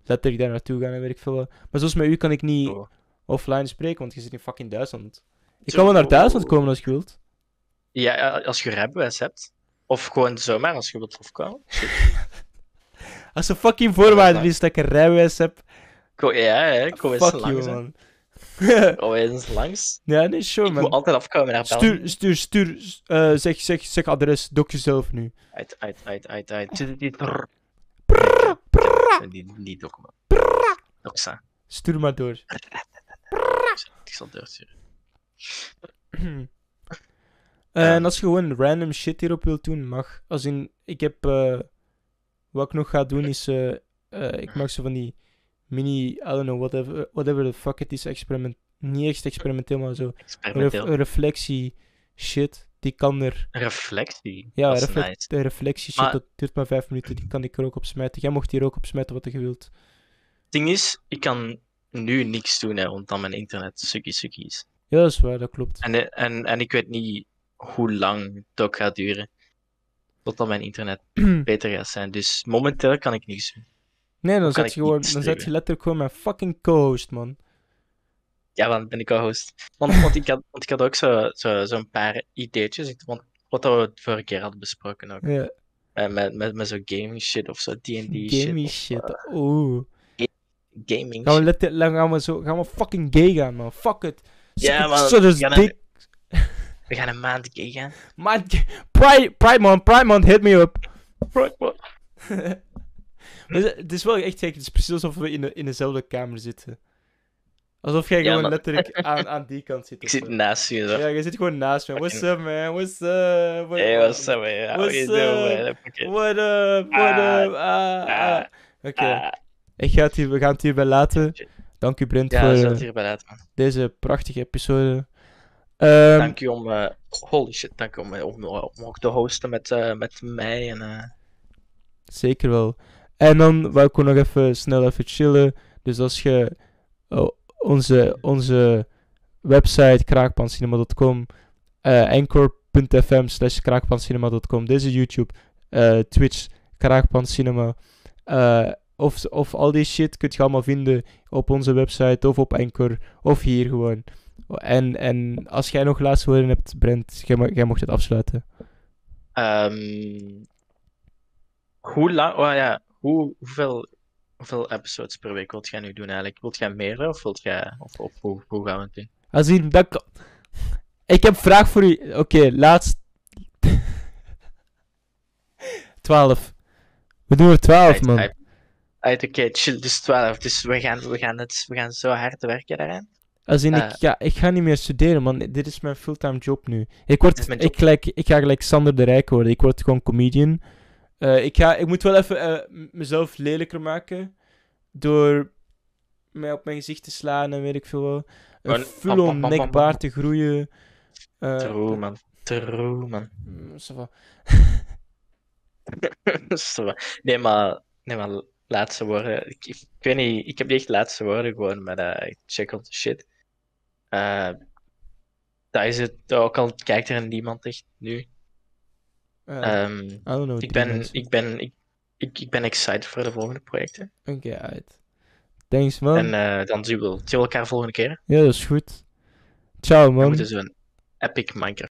letterlijk daar naartoe gaan en weet ik veel. Maar zoals met u kan ik niet Oh. offline spreken, want je zit in fucking Duitsland. Ik Zo, kan wel naar Duitsland komen als je wilt. Ja, als je rijbewijs hebt. Of gewoon zomaar als je wilt afkomen. Als een fucking voorwaarde is dat ik een rijbewijs heb, Ko ja, ja, kom eens fuck you, hè. Man. Kom eens langs. ja, nee, sure, Ik moet man. altijd afkomen naar België. Stuur, stuur, stuur. eh, zeg, zeg, zeg adres, dok jezelf nu. Uit, uit, uit, uit, uit. Zit het niet? Brrr. Die, die document. Doxa. Stuur maar door. Ik zal doorsturen. en als je gewoon random shit hierop wilt doen, mag. Als in, ik heb. eh, wat ik nog ga doen is. eh, eh, ik mag zo van die mini. I don't know, whatever, whatever the fuck it is. Experiment. Niet echt experimenteel, maar zo. Ref, Experimenteel. reflectie shit. Die kan er. Reflectie. Ja, refle- nice. de reflectie shit, Maar- dat duurt maar vijf minuten. Die kan ik er ook op smijten. Jij mocht hier ook op smijten wat je wilt. Het ding is, ik kan nu niks doen, hè, want dan mijn internet sukkie sukkie is. Ja, dat is waar, dat klopt. En, en, en ik weet niet hoe lang het ook gaat duren. Totdat mijn internet beter gaat zijn. Dus momenteel kan ik niks doen. Nee, dan zet je gewoon, dan zet je letterlijk gewoon mijn fucking co-host, man. Ja, dan ben ik al host. Want, want, ik, had, want ik had ook zo'n zo, zo'n paar ideetjes. Want, wat we het vorige keer hadden besproken ook. Ja, Eh, met met, met zo'n gaming shit of zo, D&D shit. gamey of, shit. eh, Oeh. gaming Gaan we, shit. gaan we zo, gaan we fucking gay gaan, man. Fuck it. Ja, man, Zo dus we gaan dik. We gaan een maand gay gaan. Man, Pride, Pride man, Pride hit me up. Right, what? Maar het is- wel echt gek. Het is precies alsof we in, de, in dezelfde kamer zitten. Alsof jij Ja, gewoon letterlijk aan, aan die kant zit. Ik zit naast je zo. Ja, je zit gewoon naast me. What's up, man? What's up? What, Hey, what's up, man? How What's you doing, up? man? What up? What Ah, up? Ah, ah. Oké, Ah, ik ga het hier, we gaan het hierbij laten. Dank u, Brent, Ja, voor eh, laten, man. deze prachtige episode. Ehm, Dank u om... eh, holy shit, dank u om, eh, om, om ook te hosten met, met mij en... Zeker wel. En dan wou ik nog even snel even chillen. Dus als je oh, onze, onze website kraakpancinema.com, eh anchor.fm slash kraakpancinema.com, deze YouTube, eh, Twitch, kraakpancinema, eh of, of al die shit kun je allemaal vinden op onze website of op Anchor of hier gewoon. En, en als jij nog laatste woorden hebt, Brent, jij, jij mocht het afsluiten. Ehm, hoe lang... Oh ja, hoe, hoeveel, hoeveel episodes per week wilt jij nu doen eigenlijk? Wilt jij meer of wilt jij... Of, of hoe, hoe gaan we het doen? Als in, dat Ik heb een vraag voor u. Oké, laatst. 12. We doen er 12, Uit- man. uit- uit, Oké, chill, dus 12. Dus we gaan, we, gaan het, we gaan zo hard werken daaraan. Als in, eh. ik, ja, ik ga niet meer studeren, man. Dit is mijn fulltime job nu. Ik, word, ik, ik ga gelijk Sander de Rijk worden. Ik word gewoon comedian. Eh, ik, ga, ik moet wel even eh, mezelf lelijker maken. Door mij op mijn gezicht te slaan en weet ik veel wel. Een full-on te groeien. True, man. True, man. mm, nee, maar, nee, maar laatste woorden. Ik, ik weet niet, ik heb niet echt laatste woorden gewoon, maar ik check on the shit. Dat is het ook al kijkt er niemand echt nu. Eh, Ehm, I don't know. ik, ben, ik, ben, ik, ik, ik ben excited voor de volgende projecten. Oké, uit. Thanks, man. En eh, dan zien we, zien we elkaar volgende keer. Ja, dat is goed. Ciao, We man. moeten zo'n epic Minecraft.